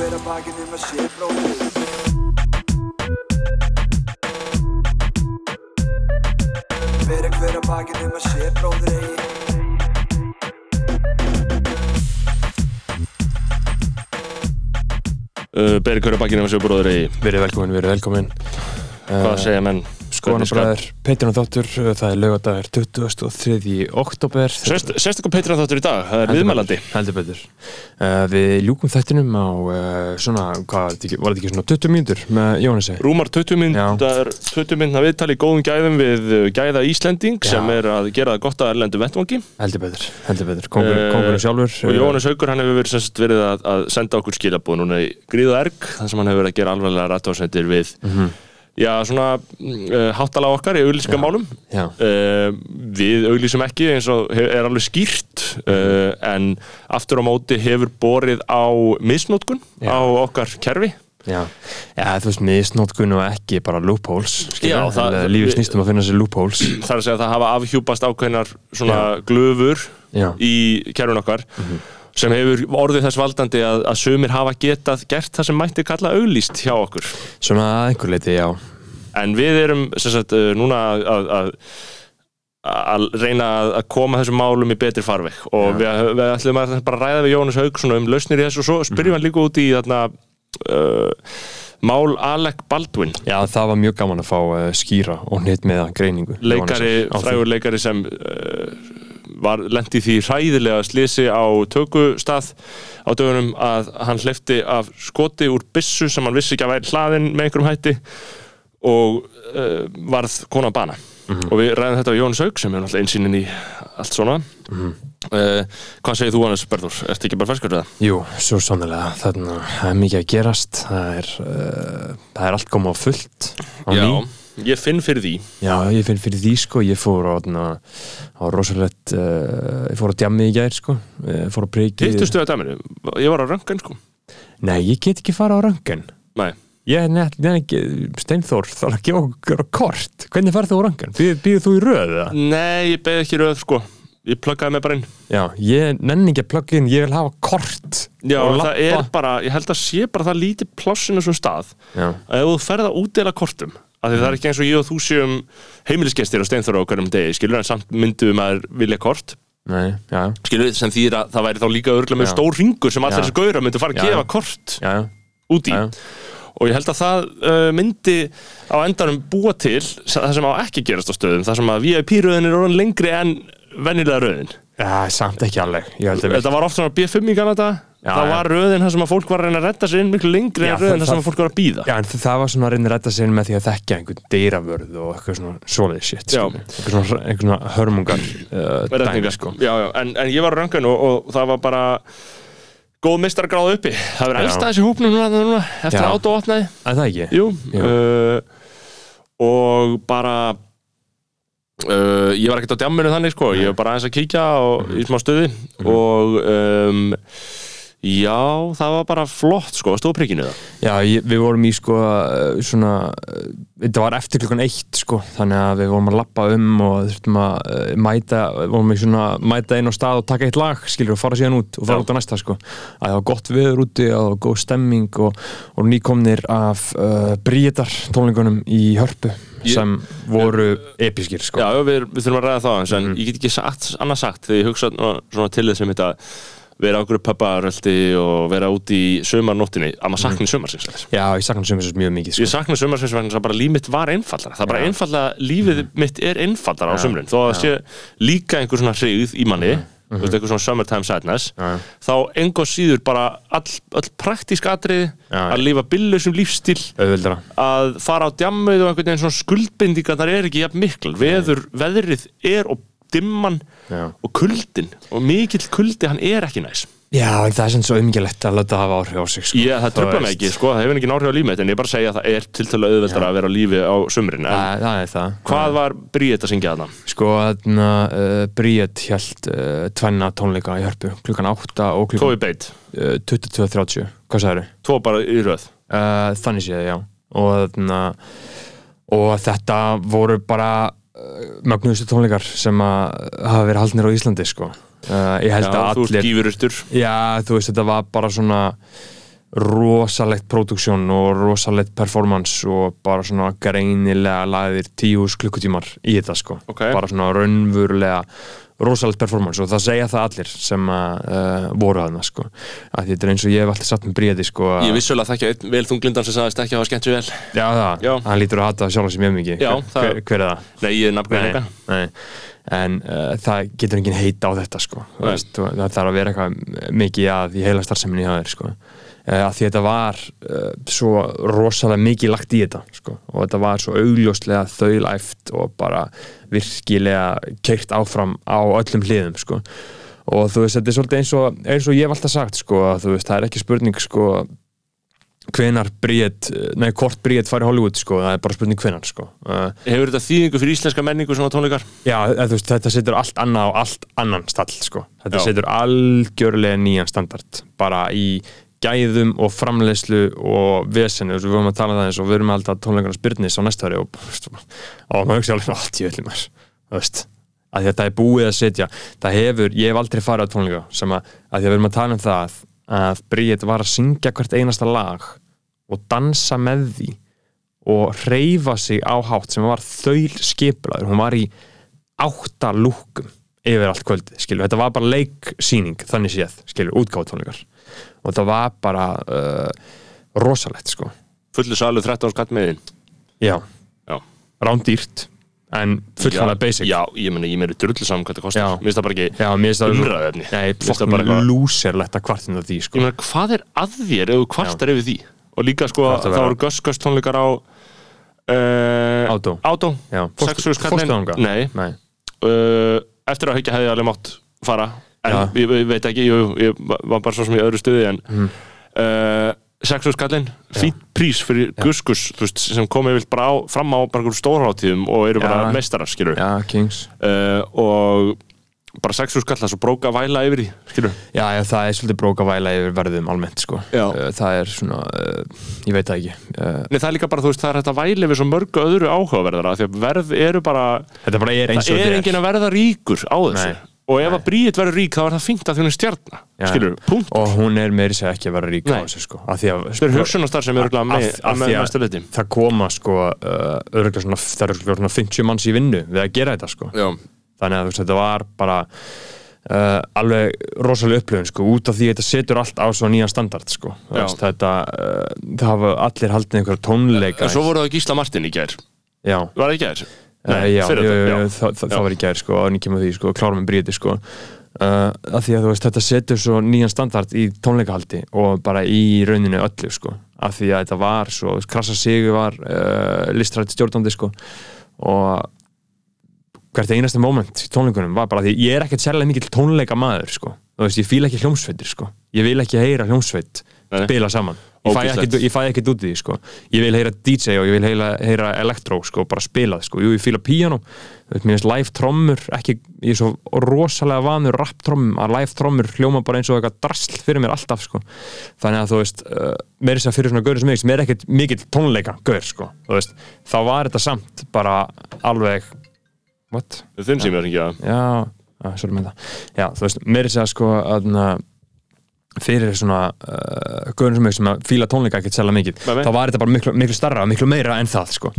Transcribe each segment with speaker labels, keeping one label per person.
Speaker 1: hver að bakið um að sé bróðir Bera hver að bakið um að sé bróðir
Speaker 2: uh, Beri hverju bakkinu með sér bróður í
Speaker 3: Verið velkomin, verið velkomin
Speaker 2: Hvað segja menn?
Speaker 3: Skoðanabræður, Petrin og Þáttur Það er lögadagur 23. oktober
Speaker 2: Sérst, Sérstaklega Petri þáttur í dag, það er viðmælandi
Speaker 3: uh, Við ljúkum þættinum á uh, svona, hvað var þetta ekki, svona 20 mínútur með Jónasi
Speaker 2: Rúmar 20 myndar 20 myndna viðtali í góðum gæðum við uh, gæða Íslending
Speaker 3: Já.
Speaker 2: sem er að gera gott að erlendu vettvangi
Speaker 3: Heldur betur, heldur betur Kongur,
Speaker 2: Eh,
Speaker 3: Kongurinn sjálfur
Speaker 2: og Jóhannes Haugur hann hefur verið, verið að, að senda okkur skilabúð núna í gríðu erg þar sem hann hefur verið að gera
Speaker 3: Mhm.
Speaker 2: Já svona uh, háttala okkar í auglýsingamálum.
Speaker 3: Já,
Speaker 2: uh, við auglýsum ekki eins og er alveg skýrt uh, en aftur á móti hefur borið á misnótkun
Speaker 3: Já.
Speaker 2: á okkar kerfi.
Speaker 3: Já. Já, þú veist, misnótkun og ekki bara loopholes.
Speaker 2: Já, það-
Speaker 3: Eh, Lífið snýst um að finna sér loopholes.
Speaker 2: Þar að segja að það hafa afhjúpast ákveðnar svona glöfur
Speaker 3: Já,
Speaker 2: í kerfin okkar sem hefur orðið þess valdandi að, að sumir hafa getað gert það sem mætti kalla auglýst hjá okkur.
Speaker 3: Svona einhver leiti, já.
Speaker 2: En við erum sagt, uh, núna að, að, reyna að- koma þessum málum í betri farveg. Og við, við ætlum að bara ræða við Jónas Haug um lausnir í þessu og svo spyrjum hann líka út í þarna uh, mál Alec Baldwin.
Speaker 3: Já, það var mjög gaman að fá uh, skýra og neitt með greiningu.
Speaker 2: Leikari, frægur leikari sem uh, lendi því hræðilega slisi á tökustað á dögunum að hann hleyfti af skoti úr byssu sem hann vissi ekki að væri hlaðin með einhverjum hætti og uh, varð kona að bana. Og við ræðum þetta á Jóns Haug sem er náttúrulega einsýnin í allt svona. Uh, hvað segir þú Hannes Berður? Ertu ekki bara ferskur eða?
Speaker 3: Jú, svo að það er mikið að gerast. Það er, uh, það er allt komið á fullt á ný
Speaker 2: ég finn fyrir því.
Speaker 3: Já, ég finn fyrir því sko, ég fór á, á rosalegt uh, ég fór á djammi í gær sko. Ég fór á priki
Speaker 2: Hittustu að dæminu? Ég var á röngan sko.
Speaker 3: Nei, ég get ekki fara á röngan
Speaker 2: Nei.
Speaker 3: Ég er nefn, nefn ekki, Steinþór þarf að gefa okkur kort. Hvernig farð þú á röngan? Býður þú í röðu það?
Speaker 2: Nei, ég beði ekki röð sko. Ég pluggaði mig bara inn.
Speaker 3: Já, ég nenni ekki að plugga inn, ég vil hafa kort
Speaker 2: Já, það er bara, ég held að sé bara það lítið plássinu svona stað
Speaker 3: Já,
Speaker 2: að ef þú ferð að útdeila kortum að því það er ekki eins og ég og þú séum heimilisgestir á steinþóra á hverjum degi, skilur en samt myndum að vilja kort.
Speaker 3: Nei,
Speaker 2: skilur sem þýðir að það væri þá líka örgulega með stór ringur sem allir þessi gauðra myndu fara að gefa kort út í. Og ég held að það uh, myndi á endanum búa til það sem á ekki gerast á stöðum það sem að VIP-röðin er lengri en venjulega röðin.
Speaker 3: Já, samt ekki alveg
Speaker 2: þetta var oft svona B5 í Kanada
Speaker 3: Já,
Speaker 2: það var röðin þar sem að fólk var að reyna að redda sér inn miklu lengri
Speaker 3: Já,
Speaker 2: en röðin
Speaker 3: það-
Speaker 2: þar sem að fólk var að býða
Speaker 3: Já, en það var svona að reyna að rætta sig með því að þekkja einhvern dýravörð og eitthvað svona svoleiði shit, eitthvað svona, hörmungar uh, dæmi, sko.
Speaker 2: já, já, en, en ég var á röngun og, og það var bara góð mistargráð uppi. Það
Speaker 3: Já.
Speaker 2: elsta þessi hópnum núna, núna eftir átó opnaði.
Speaker 3: Að það ekki?
Speaker 2: Jú,
Speaker 3: Jú.
Speaker 2: Uh, og bara uh, ég var ekkert á djamminu þannig sko, ég var bara aðeins að kíkja og, já, það var bara flott sko, stóð prikkinu það
Speaker 3: Já, ég, við vorum í sko svona, þetta var eftir klukkan eitt sko, þannig að við vorum að lappa um og þurftum að uh, mæta við vorum í svona, mæta inn á stað og taka eitt lag skilur og fara síðan út og fara
Speaker 2: Já.
Speaker 3: út á næsta sko að það var gott viður úti og það var góð stemming og, og nýkomnir af uh, Bríetar tónleikunum í Hörpu
Speaker 2: Ég-
Speaker 3: sem voru episkir sko
Speaker 2: Já, við, við þurfum að ræða það en
Speaker 3: Mhm.
Speaker 2: ég get ekki sagt, annað sagt þegar ég hugsa svona, til þess að þetta vera á okkur pöpparöldi og vera út í sömarnóttinni að maður sakni sömarsins aðeins.
Speaker 3: Já, ég sakna þess mjög mikið sko.
Speaker 2: Ég sakna sömarsins vegna að bara líf mitt var einfallara það er bara
Speaker 3: Já.
Speaker 2: einfallega, lífið mitt er einfallara á sömrun, þó að það sé líka einhver svona hrigð í manni þú veist, eitthvað svona summertime sadness
Speaker 3: Mhm. Já.
Speaker 2: þá engo síður bara all, all praktísk atriði
Speaker 3: Já.
Speaker 2: að lifa billusum lífstíl
Speaker 3: auðvöldra
Speaker 2: að fara á djammið og einhvern veginn svona skuldbindingar þar er ekki jafn veður, veðrið er og dimman
Speaker 3: Já.
Speaker 2: og kuldin og mikill kuldi hann er ekki næs
Speaker 3: Já, það er sem svo auðmingilegt að láta það hafa áhrif á sig sko.
Speaker 2: ég, það tröfla mig ekki, sko, það hefur ekki náhrif á lífið en ég bara segja að það er til til auðveldar að vera á lífi á sumrin en
Speaker 3: Það, það er það
Speaker 2: hvað var Bríett að syngja þarna?
Speaker 3: Sko, þarna, uh, Bríett held uh, tvenna tónleika í hörpu klukkan 8 og
Speaker 2: Tvo
Speaker 3: klukkan
Speaker 2: í beitt,
Speaker 3: uh, 22.30 Hvað sagður?
Speaker 2: tvo bara í röð
Speaker 3: Uh, þannig séð, já og, þarna, og þetta voru bara mögnuðustu tónleikar sem hafa verið haldnir á Íslandi sko. uh, Ég held
Speaker 2: Já,
Speaker 3: að
Speaker 2: þú ert
Speaker 3: allir
Speaker 2: gífurustur
Speaker 3: Já, þú veist, þetta var bara svona rosalegt produksjón og rosalegt performance og bara svona greinilega lagðir tíus klukkutímar í þetta sko
Speaker 2: Ok.
Speaker 3: bara svona raunverulega rosalegt performance og það segja það allir sem að uh, voru aðna sko að þetta er eins og ég hef alltaf satt með bríði sko að-
Speaker 2: Ég vissulega þekki einn vel þunglindan sem sagðist ekki að hafa skemmt sér vel
Speaker 3: Já, það,
Speaker 2: Já.
Speaker 3: hann lítur að hata sjálf sem ég mikið
Speaker 2: Já,
Speaker 3: hver,
Speaker 2: það-
Speaker 3: hver, hver er það?
Speaker 2: Nei, ég er nafngrein
Speaker 3: Nei, nei. En uh, það getur enginn heita á þetta sko. Veist, það þarf að vera eitthvað mikið að í heila starfseminni hjá þér sko. Uh, að því þetta var uh, svo rosalega mikið lagt í þetta sko. og þetta var svo augljóslega þaulæft og bara virkilega keirt áfram á öllum hliðum sko. og þú veist, þetta er svolítið eins og, eins og ég hef alltaf sagt sko, veist, það er ekki spurning sko, hvenar Bríett, nei, hvort Bríett fari Hollywood sko, það er bara spurning hvenar sko. uh,
Speaker 2: Hefur þetta þýðingu fyrir íslenska menningu svona tónleikar?
Speaker 3: Já, þú veist, þetta setur allt annað á allt annan stall sko. þetta
Speaker 2: Já.
Speaker 3: setur algjörlega nýjan standard bara í gæðum og framleiðslu og vesenu, við vorum að tala um það eins og við erum alltaf tónleikarnar spyrnis á næsta ári og, og maður hugsa alveg allt í öllum að þetta er búið að setja, það hefur ég hef aldrei farið á tónleika sem að, að við erum að tala um það að Bríett var að syngja hvert einasta lag og dansa með því og reyfa sig á hátt sem var þaul skipulaður, hún var í átta lúkum yfir allt kvöldi, skilur, þetta var bara leiksýning þannig séð, skilur, útgáðtónleikar og það var bara uh, rosalegt, sko.
Speaker 2: Fullu salu 13 skatt meðin
Speaker 3: já,
Speaker 2: Já.
Speaker 3: Rándýrt en fullkomlega basic.
Speaker 2: Já, ég meni, ég meni drullu saman hvað þetta kostar.
Speaker 3: Já.
Speaker 2: Mér finnst það bara ekki
Speaker 3: Já, mér finnst það. Nei,
Speaker 2: Mér það
Speaker 3: lúserlegt að kvartina því,
Speaker 2: Ég
Speaker 3: sko
Speaker 2: meina, hvað er að þér ef þú kvartar yfir því? Og líka sko,
Speaker 3: Það
Speaker 2: það voru göss-göss tónleikar á uh,
Speaker 3: Átó.
Speaker 2: Átó. Sexu
Speaker 3: þangað?
Speaker 2: Nei,
Speaker 3: Nei,
Speaker 2: uh, eftir að haukja hefði ég alveg mátt fara En
Speaker 3: Já.
Speaker 2: ég, ég veit ekki, jú, ég var bara svo sem í öðru stuði En
Speaker 3: Mhm.
Speaker 2: uh, Sexu skallin, fínt prís fyrir guskus þú veist, sem komið vilt bara á, fram á bara stórháttíðum og eru bara
Speaker 3: Já.
Speaker 2: meistarar, skilur uh, og bara sexu skall það svo bróka væla yfir því skilur
Speaker 3: Já, já, það er svolítið bróka væla yfir verðum almennt, sko
Speaker 2: Já.
Speaker 3: Uh, Það er svona, uh, ég veit það ekki
Speaker 2: Nei, það er líka bara, þú veist, það er þetta væli við svo mörgu öðru áhugaverðara því að verð eru bara
Speaker 3: Þetta bara er eins
Speaker 2: það
Speaker 3: og
Speaker 2: er enginn að verða ríkur á þessu
Speaker 3: Nei.
Speaker 2: Og ef að Bríett verður rík þá er það fínt að hún er stjarnar skilur, punkt.
Speaker 3: Og hún er meiri segja ekki að vera rík á þessu sko.
Speaker 2: Það er hugsunastar sem eru með
Speaker 3: af
Speaker 2: að liti
Speaker 3: það koma sko uh, það er örgulega svona 50 manns í vinnu við að gera þetta sko.
Speaker 2: Já,
Speaker 3: þannig að veist, þetta var bara uh, alveg rosalega upplifun sko út af því að þetta setur allt á svo nýjan standard sko. Þetta, uh, það hafa allir haldið einhverja tónleika
Speaker 2: en svo voru það Gísla Martin í
Speaker 3: já,
Speaker 2: Var það í gær?
Speaker 3: Já,
Speaker 2: fyrir
Speaker 3: jú, jú,
Speaker 2: þetta,
Speaker 3: jú,
Speaker 2: já.
Speaker 3: það, það,
Speaker 2: Já.
Speaker 3: það var í gær sko og nýkjum að því sko, klárum með bríti sko uh, að því að þú veist, þetta setur svo nýjan standard í tónleikahaldi og bara í rauninu öllu sko að því að þetta var svo, krasa sigur var uh, listrætt stjórnandi sko og hvert einasta moment í tónleikunum var bara því ég er ekkert sérlega mikill tónleika maður sko þú veist, ég fíla ekki hljómsveitir sko. Ég vil ekki heyra hljómsveit
Speaker 2: Nei.
Speaker 3: spila saman. Ég fæ ekkert- ég fæ ekkert út í því sko. Ég vil heyra DJ og ég vil heyra, heyra elektró sko, bara spilað sko, jú ég fíla piano mér finnst live trommur ekki, ég er svo rosalega vanur rap trommum, að live trommur hljóma bara eins og eitthvað drasl fyrir mér alltaf sko. Þannig að þú veist, uh, meiri sér fyrir svona gaurið sem ég, sem er ekkert mikill tónleika gaur sko, þú veist, þá var þetta samt bara alveg what?
Speaker 2: Þinn sem er ekki að
Speaker 3: Að, sorry með það. Já, þú veist, meiri sér sko að fyrir svona uh, gaurin sem ég sem að fíla tónleika ekkert sérlega mikið,
Speaker 2: nei.
Speaker 3: þá var þetta bara miklu, miklu starra, miklu meira en það sko.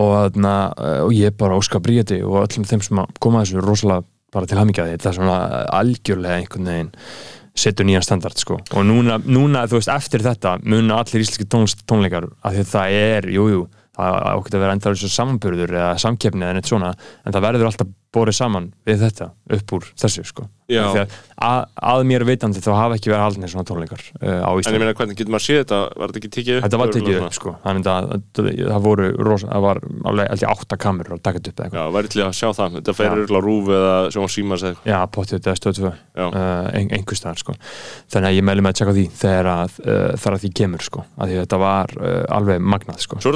Speaker 3: Og, na, uh, og ég bara óska bríði og öllum þeim sem að koma að þessu rosalega bara til hamingjaði, þetta er svona algjörlega einhvern veginn setur nýjan standard sko. Og núna, núna þú veist, eftir þetta muna allir íslenski tónleikar að það er, jújú jú, það ekki að vera endar þessu samanburður eða samkeppni eða neitt svona en það verður alltaf borið saman við þetta upp úr þessu sko. Að, að, mér vitandi þá hafa ekki verið haldinir svona tónleikar uh, á
Speaker 2: En ég
Speaker 3: Íslandi
Speaker 2: meina, hvernig getur maður séð þetta? Var þetta ekki tekið upp?
Speaker 3: Þetta var
Speaker 2: Örugglega
Speaker 3: upp sko. Þannig að það, voru rosa, það var alveg átta kamerur að taka þetta upp eitthvað.
Speaker 2: Já, væri til að sjá það. Þetta
Speaker 3: Já.
Speaker 2: örgulega rúf eða sjóma símas eða eitthvað.
Speaker 3: Já, pottið þetta stöð 2
Speaker 2: Já.
Speaker 3: uh, ein, einhver staðar sko. Þannig að ég meðlum að tjekka því þegar að, uh, þar að því kemur sko. Að því þetta var uh, alveg magnað sko.
Speaker 2: Svo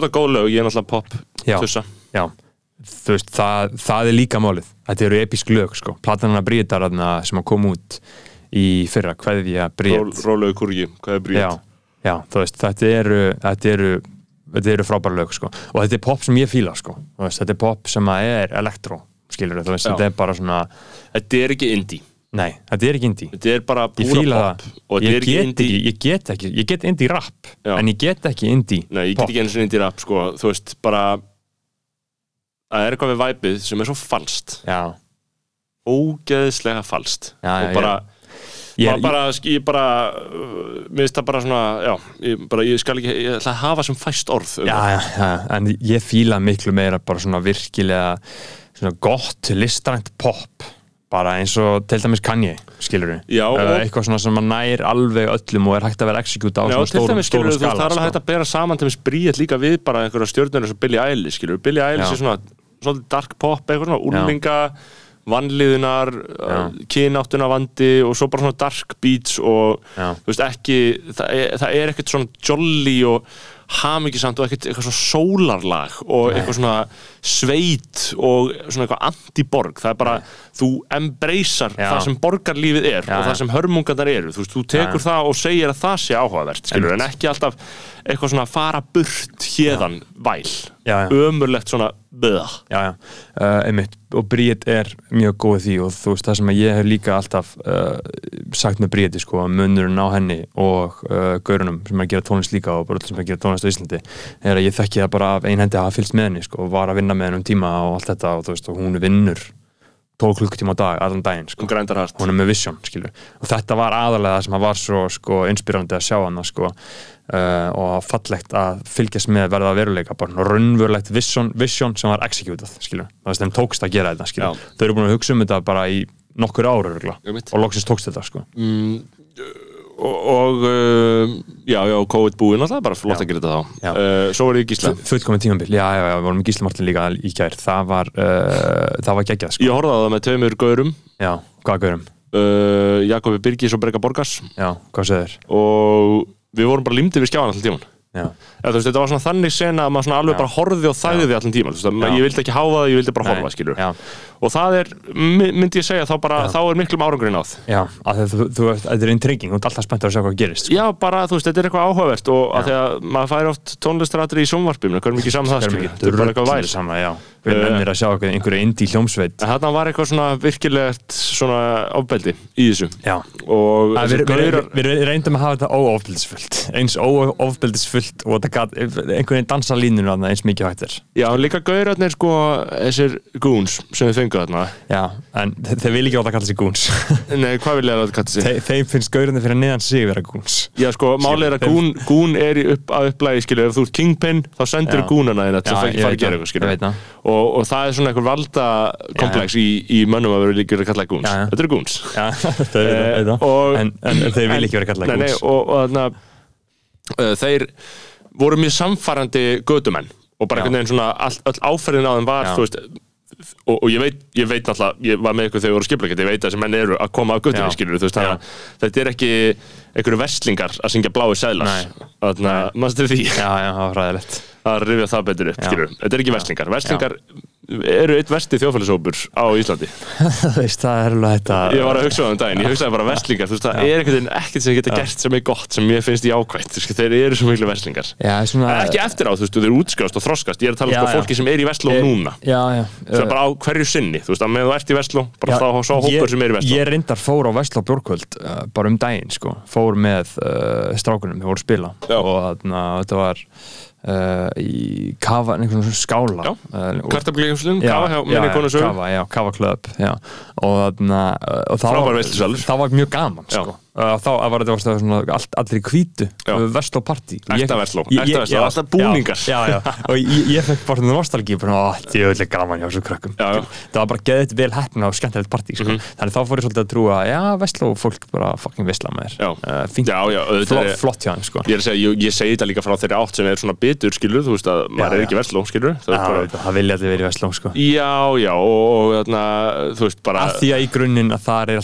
Speaker 2: er er pop
Speaker 3: veist, það, það er líka málið. Þetta eru episk lög sko. Platan hana Bríðar sem að koma út í fyrra, hverðja
Speaker 2: Ról,
Speaker 3: Bríð
Speaker 2: Rólegu kurgi, hvað er bríð?
Speaker 3: þetta eru þetta eru, þetta eru frábæra lög sko. Og þetta er pop sem ég fíla sko. Veist, þetta er pop sem að er elektro skilur þú veist,
Speaker 2: Já.
Speaker 3: þetta er bara svona
Speaker 2: Þetta er ekki indie.
Speaker 3: Nei, þetta er ekki indie.
Speaker 2: Þetta er bara
Speaker 3: fíla
Speaker 2: pop og þetta er ekki indie.
Speaker 3: ég get ekki, ég get indie rap
Speaker 2: Já.
Speaker 3: En ég get ekki indie
Speaker 2: Nei, ég
Speaker 3: pop.
Speaker 2: get ekki eins og indie rap sko, þú veist, bara það er eitthvað við væpið sem er svo falskt.
Speaker 3: Já,
Speaker 2: ógeðslega falskt.
Speaker 3: Já, já,
Speaker 2: og bara,
Speaker 3: ég,
Speaker 2: bara, ég bara mér finnst það bara svona já, ég, bara, ég skal ekki, ég ætla að hafa sem fæst orð um
Speaker 3: já, já, já, en ég fíla miklu meira bara svona virkilega svona gott listrænt pop bara eins og til dæmis Kanye skilur við,
Speaker 2: Já, og-
Speaker 3: eitthvað svona sem nær alveg öllum og er hægt að vera execute á
Speaker 2: Já,
Speaker 3: svona stórum, stórum
Speaker 2: þú, það er
Speaker 3: skala
Speaker 2: alveg hægt
Speaker 3: sko.
Speaker 2: að bera saman til þess bríet líka við bara einhverja stjórnir eins og Billie Eilish, skilur Billie Eilish
Speaker 3: Já.
Speaker 2: er svona, svolítið dark pop eitthvað svona, úrlinga vanliðunar, uh, kynáttuna vandi og svo bara svona dark beats og
Speaker 3: Já.
Speaker 2: þú veist ekki það er, það er ekkert svona jolly og hamingisamt og ekkert eitthvað svona sólarlag og eitthvað svona sveit og svona eitthvað anti-borg það er bara, þú embracear
Speaker 3: Já.
Speaker 2: það sem borgarlífið er
Speaker 3: Já,
Speaker 2: og það sem hörmungarnar eru, þú veist, þú tekur
Speaker 3: Já.
Speaker 2: það og segir að það sé áhugavert, skilur,
Speaker 3: Einmitt.
Speaker 2: en ekki alltaf eitthvað svona fara burt hérðan væl,
Speaker 3: Já, já.
Speaker 2: ömurlegt svona böða.
Speaker 3: Uh, einmitt og Bríett er mjög góð því og þú veist það sem ég hef líka alltaf uh, sagt með Bríetti sko, að munurinn á henni og uh, gaurunum sem er að gera tónlist líka og bara öll sem er að gera tónlist á Íslandi er að ég þekki það bara af einhendi að hafa fylgst með henni sko, og var að vinna með henni um tíma og allt þetta og veist og hún vinnur 12 klukkutíma á dag, allan daginn sko.
Speaker 2: Hún hart.
Speaker 3: hún er með vision, skilur. Og þetta var aðalega það sem að var svo sko, inspirandi að sjá hana sko, uh, og fallegt að fylgjast með verða veruleika, bara raunverulegt vision, vision sem var executed, skilur. Það tókst að gera þetta, þau eru búin að hugsa um þetta bara í nokkur ára og loksins tókst þetta, sko
Speaker 2: Og, uh, já, já, COVID búinn alltaf, bara flott
Speaker 3: Já.
Speaker 2: að gera þetta þá. Uh, svo var ég gísla.
Speaker 3: fullkomið tímabil, já, já, já, við vorum með Gísli Martin líka í gær, það var uh, það var geggjað, sko,
Speaker 2: Ég horfði á það með tveimur gaurum,
Speaker 3: já, hvað gaurum
Speaker 2: Jakobi Birgis og Breka Borgas
Speaker 3: já, hvað segir
Speaker 2: og við vorum bara limtið við skjáðan alltaf tíman. Veist, þetta var svona þannig sena að maður svona alveg
Speaker 3: Já.
Speaker 2: bara horfði og þægði allan tíma. Veist, ég vildi ekki háfa það, ég vildi bara
Speaker 3: Nei,
Speaker 2: horfa, skilur.
Speaker 3: já.
Speaker 2: Og það er, my- myndi ég segja, þá bara, þá er miklum árangurinn
Speaker 3: að þú, þú, þetta er intriguing, þú ert alltaf spennt að sjá hvað gerist, sko.
Speaker 2: Já, bara, þú veist, þetta er eitthvað áhugavert og að því að maður fær oft tónlistaratri í sjónvarpum, hverjum ekki saman það, skilur. Þetta er bara eitthvað væl.
Speaker 3: við nefnir að sjá einhverju, indie hljómsveit
Speaker 2: En þarna var eitthvað svona virkilegt svona ofbeldi í þessu
Speaker 3: já Að Við, við, við, við reyndum að hafa þetta óofbeldisfullt eins óofbeldisfullt og gat einhvern veginn dansa línunum þarna eins mikið hægt er.
Speaker 2: Já, líka gaurarnir sko þessir goons sem við fengu þarna.
Speaker 3: Já, en þe- þeir vil ekki átt að kalla sig goons.
Speaker 2: Nei, hvað vil ég að það kalla sig?
Speaker 3: Þe, Þeim finnst gaurinn fyrir neðan sig vera goons.
Speaker 2: Já, sko, málið er að goon, goon er upp, að upplægi, skilur, ef þú ert kingpin þá sendur goonana
Speaker 3: Já,
Speaker 2: að fara
Speaker 3: veit
Speaker 2: að gera
Speaker 3: það,
Speaker 2: eitthvað,
Speaker 3: það.
Speaker 2: og, og það er svona einhver valda komplex í, í mönnum að vera líka að kalla goons. Þetta eru goons
Speaker 3: þeir.
Speaker 2: Eh,
Speaker 3: þeir
Speaker 2: voru mjög samfarandi gödumenn og bara
Speaker 3: Já.
Speaker 2: einhvern veginn svona all, all áferðin á þeim var
Speaker 3: Já.
Speaker 2: veist og, og ég veit, ég veit náttúrulega, ég var með ykkur þegar við voru skipleikandi, ég veit að þessi menn eru að koma af
Speaker 3: Já.
Speaker 2: göttunni, skilur þú veist, þetta er ekki einhverju verslingar að syngja blái
Speaker 3: Nei.
Speaker 2: þannig að maður styrir því
Speaker 3: Já, já, það var ræðilegt
Speaker 2: að rifja það betur upp,
Speaker 3: Já.
Speaker 2: skilur þetta er ekki verslingar, verslingar eru eitt versti þjóðfælisópur á Íslandi?
Speaker 3: Þú veist, það er alveg þetta
Speaker 2: ég var að hugsa um daginn, ég hugsaði bara verslingar þú veist, það
Speaker 3: Já.
Speaker 2: er ekkert, ekkert sem geta gert sem er gott sem mér finnst þú veist, þeir eru svo miklu verslingar.
Speaker 3: Já, svona
Speaker 2: ekki eftir á, þú veist, þeir eru útskjást og þroskast ég er að tala um
Speaker 3: Já,
Speaker 2: sko
Speaker 3: já.
Speaker 2: fólki sem er í Vestló núna.
Speaker 3: Já, já.
Speaker 2: Það er bara á hverju sinni, þú veist, að með þú ert í Vestló bara þá sá hópur sem er í Vestló
Speaker 3: Ég reyndar fór á Vestló Bjórkvöld bara um daginn, sko, fór með uh, í kafa, einhvern svona skála uh, Já,
Speaker 2: kafa hjá
Speaker 3: já,
Speaker 2: minni konu sögu
Speaker 3: Kafa, já, Kafa já. og, uh, og það var, það var mjög gaman sko. Þá var þetta svona, all, allir
Speaker 2: Já.
Speaker 3: Vestló
Speaker 2: Vestló, alltaf búningar.
Speaker 3: já, já, og ég, ég fekk bara svona nostalgí bara, ó, þetta er öll gaman hjá þessu krökkum.
Speaker 2: Já,
Speaker 3: það var bara geðið vel heppna og skemmtilegt partí sko. þannig þá fór ég svolítið að trúa já, Vestló fólk bara fucking visla með þér fínt,
Speaker 2: Já, já, auðvitað
Speaker 3: flott, flott hjá þeim sko.
Speaker 2: ég er að segja, ég, ég segi þetta líka frá þeirri átt sem er svona bitur, skilur, þú veist að maður er ekki Vestló, skilur það, er
Speaker 3: vilja allir verið Vestló sko.
Speaker 2: já, já, og, þarna, þú veist, bara
Speaker 3: að því að í grunninn að það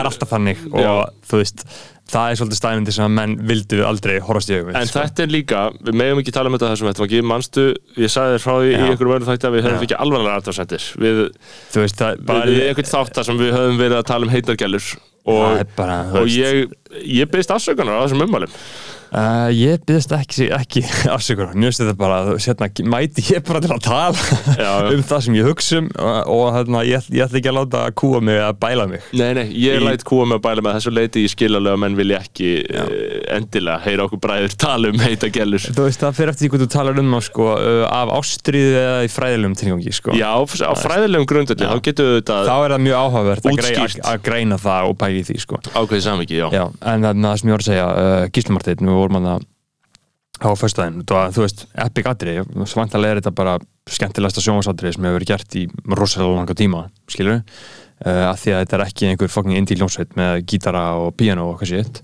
Speaker 3: er alltaf þannig og
Speaker 2: Já.
Speaker 3: þú veist, það er svolítið stæðindi sem að menn vildu aldrei horfast í augum
Speaker 2: En
Speaker 3: sko.
Speaker 2: þetta er líka, við megum ekki tala um þetta þessum þetta var ekki, manstu, ég sagði þér frá því í
Speaker 3: Já.
Speaker 2: einhverjum öðrum þætti að við höfum ekki alvarlega aðtafsendir við,
Speaker 3: þú veist, það
Speaker 2: bara við einhvern þátt þar sem við höfum verið að tala um heitargælur og,
Speaker 3: bara,
Speaker 2: og ég ég byrðist afsökunar á þessum ummælum
Speaker 3: Uh, ég byggðist ekki, ekki afsökunar, finnst þetta bara sérna, mæti ég bara til að tala
Speaker 2: Já, já.
Speaker 3: um það sem ég hugsa um og, og hérna, ég, ég ætla ekki að láta kúa mig að bæla mig.
Speaker 2: Nei, nei, ég
Speaker 3: Í-
Speaker 2: læt kúa með að bæla með þessu leiti ég skil alveg að menn vilja ekki uh, endilega heyra okkur bræður tala um heita gælur
Speaker 3: Þú veist, það fyrir eftir því hvað þú talar um á, sko, uh, af ástriðu eða í fræðilegum tilgangi sko.
Speaker 2: Já, á fræðilegum grundöldi, þá getur við
Speaker 3: þá
Speaker 2: þetta
Speaker 3: er það mjög áhugavert að, greina það og pæli að við vorum að á föstudaginn, þú veist, epic atri svantalega er þetta bara skemmtilegasta sjónvarsatri sem hefur verið gert í rosalega langa tíma, skilur uh, að því að þetta er ekki einhver fucking indie ljónsveit með gítara og piano og hvað sétt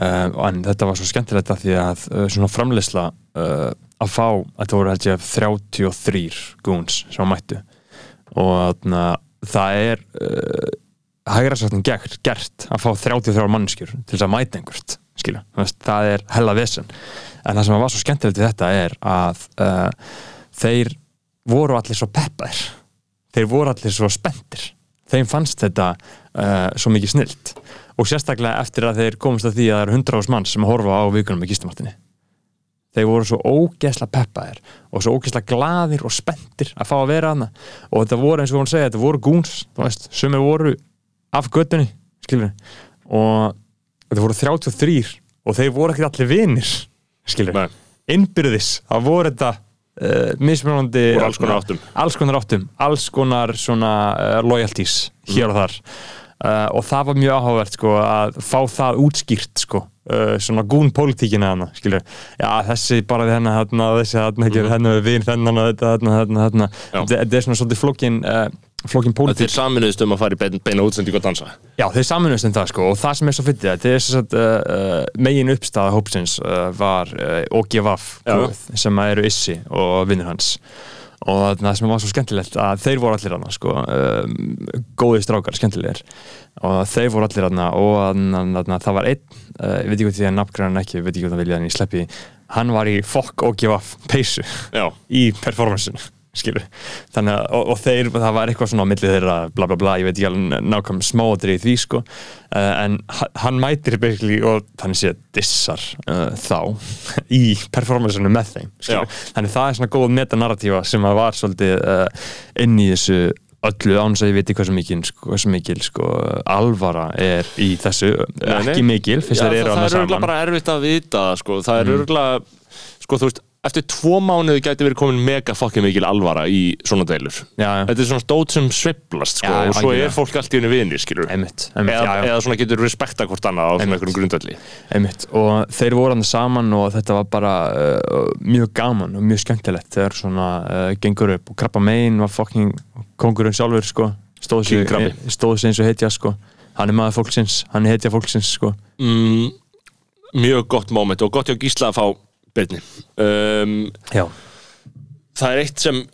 Speaker 3: uh, en þetta var svo skemmtilegt að því að uh, svona framleysla að fá, þetta voru held ég 33 goons sem að mættu. Og þarna, það er hægra sáttin gert, gert að fá 33 mannskjur til þess að mæta einhvert skilja, veist, það er hella vesen. En það sem var svo skemmtilegt í þetta er að uh, þeir voru allir svo peppaðir. Þeir voru allir svo spenntir. Þeim fannst þetta uh, svo mikið snilt. Og sérstaklega eftir að þeir komast að því að það eru 100 ás mann sem að horfa á vikunum með Gíslamartinni þeir voru svo ógeðsla peppaðir og svo ógeðsla glaðir og spenntir að fá að vera hana og þetta voru eins og hún segja, þetta voru gúns þú veist, sumir voru af göttunni skilur og þetta voru 33 og þeir voru ekki allir vinir skilur,
Speaker 2: Nei.
Speaker 3: innbyrðis það voru þetta uh, mismunandi
Speaker 2: alls konar áttum.
Speaker 3: alls konar áttum, alls konar svona uh, loyalties hér og þar uh, og það var mjög áhugavert sko að fá það útskýrt sko svona gún pólitíkina hana skilur, já þessi bara þennan þarna, þessi mm. þennan við vin þennan og þetta þarna, þarna, þarna
Speaker 2: Já.
Speaker 3: þetta þetta er svona svolítið flókin
Speaker 2: Að
Speaker 3: pólitík
Speaker 2: þeir saminuðist um að fara í beina, beina útsendíku og dansa.
Speaker 3: Já, þeir saminuðist um það sko og það sem er svo fyndið þetta er þess að uh, uh, megin uppstæða hópsins uh, var uh, OGVAF sem eru Issi og vinnur hans. Og það sem var svo skemmtilegt að þeir voru allir hana sko um, góði strákar, skemmtilegir. Og þeir voru allir hana og hana, það var einn, uh, ég veit ekki hvað því að nafngrænan ekki, ég veit ekki hvað það vilja en ég sleppi hann var í fokk OGVAF peysu
Speaker 2: Já.
Speaker 3: í performanceinu skilur, þannig að, og, og þeir það var eitthvað svona á milli þeirra bla bla bla, ég veit ekki alveg nákvæm smáadrið í því sko, uh, en ha- hann mætir basically og þannig sé dissar uh, þá í performanceinu með þeim, þannig það er svona góð metanarratífa sem að var svolítið uh, inn í þessu öllu án þess að ég veit hversu mikil, sko, mikil sko, alvara er í þessu
Speaker 2: Nei, nei.
Speaker 3: ekki mikil,
Speaker 2: Já, það, það er örgulega
Speaker 3: Mm.
Speaker 2: bara erfitt að vita sko. það er örgulega sko þú veist, eftir tvo mánuði gæti verið komin mega fucking mikil alvara í svona deilur
Speaker 3: já,
Speaker 2: þetta er svona stót sem sveiflast sko,
Speaker 3: Já, já,
Speaker 2: og svo
Speaker 3: algjörlega.
Speaker 2: er fólk allt í henni vinir skilur
Speaker 3: einmitt, einmitt
Speaker 2: eða,
Speaker 3: já, já.
Speaker 2: eða svona getur respekta hvort annað á svona einhverjum grundalli
Speaker 3: Einmitt. og þeir voru hann saman og þetta var bara uh, mjög gaman og mjög skemmtilegt þegar svona uh, gengur upp og Krabba Mein var fucking kongurinn sjálfur sko stóð
Speaker 2: King
Speaker 3: sig,
Speaker 2: Krabbi.
Speaker 3: stóð sig eins og heitja sko hann er maður fólksins, hann er heitja fólksins sko
Speaker 2: mm, mjög gott moment og gott hjá Gísla að fá byrni um, það er eitt sem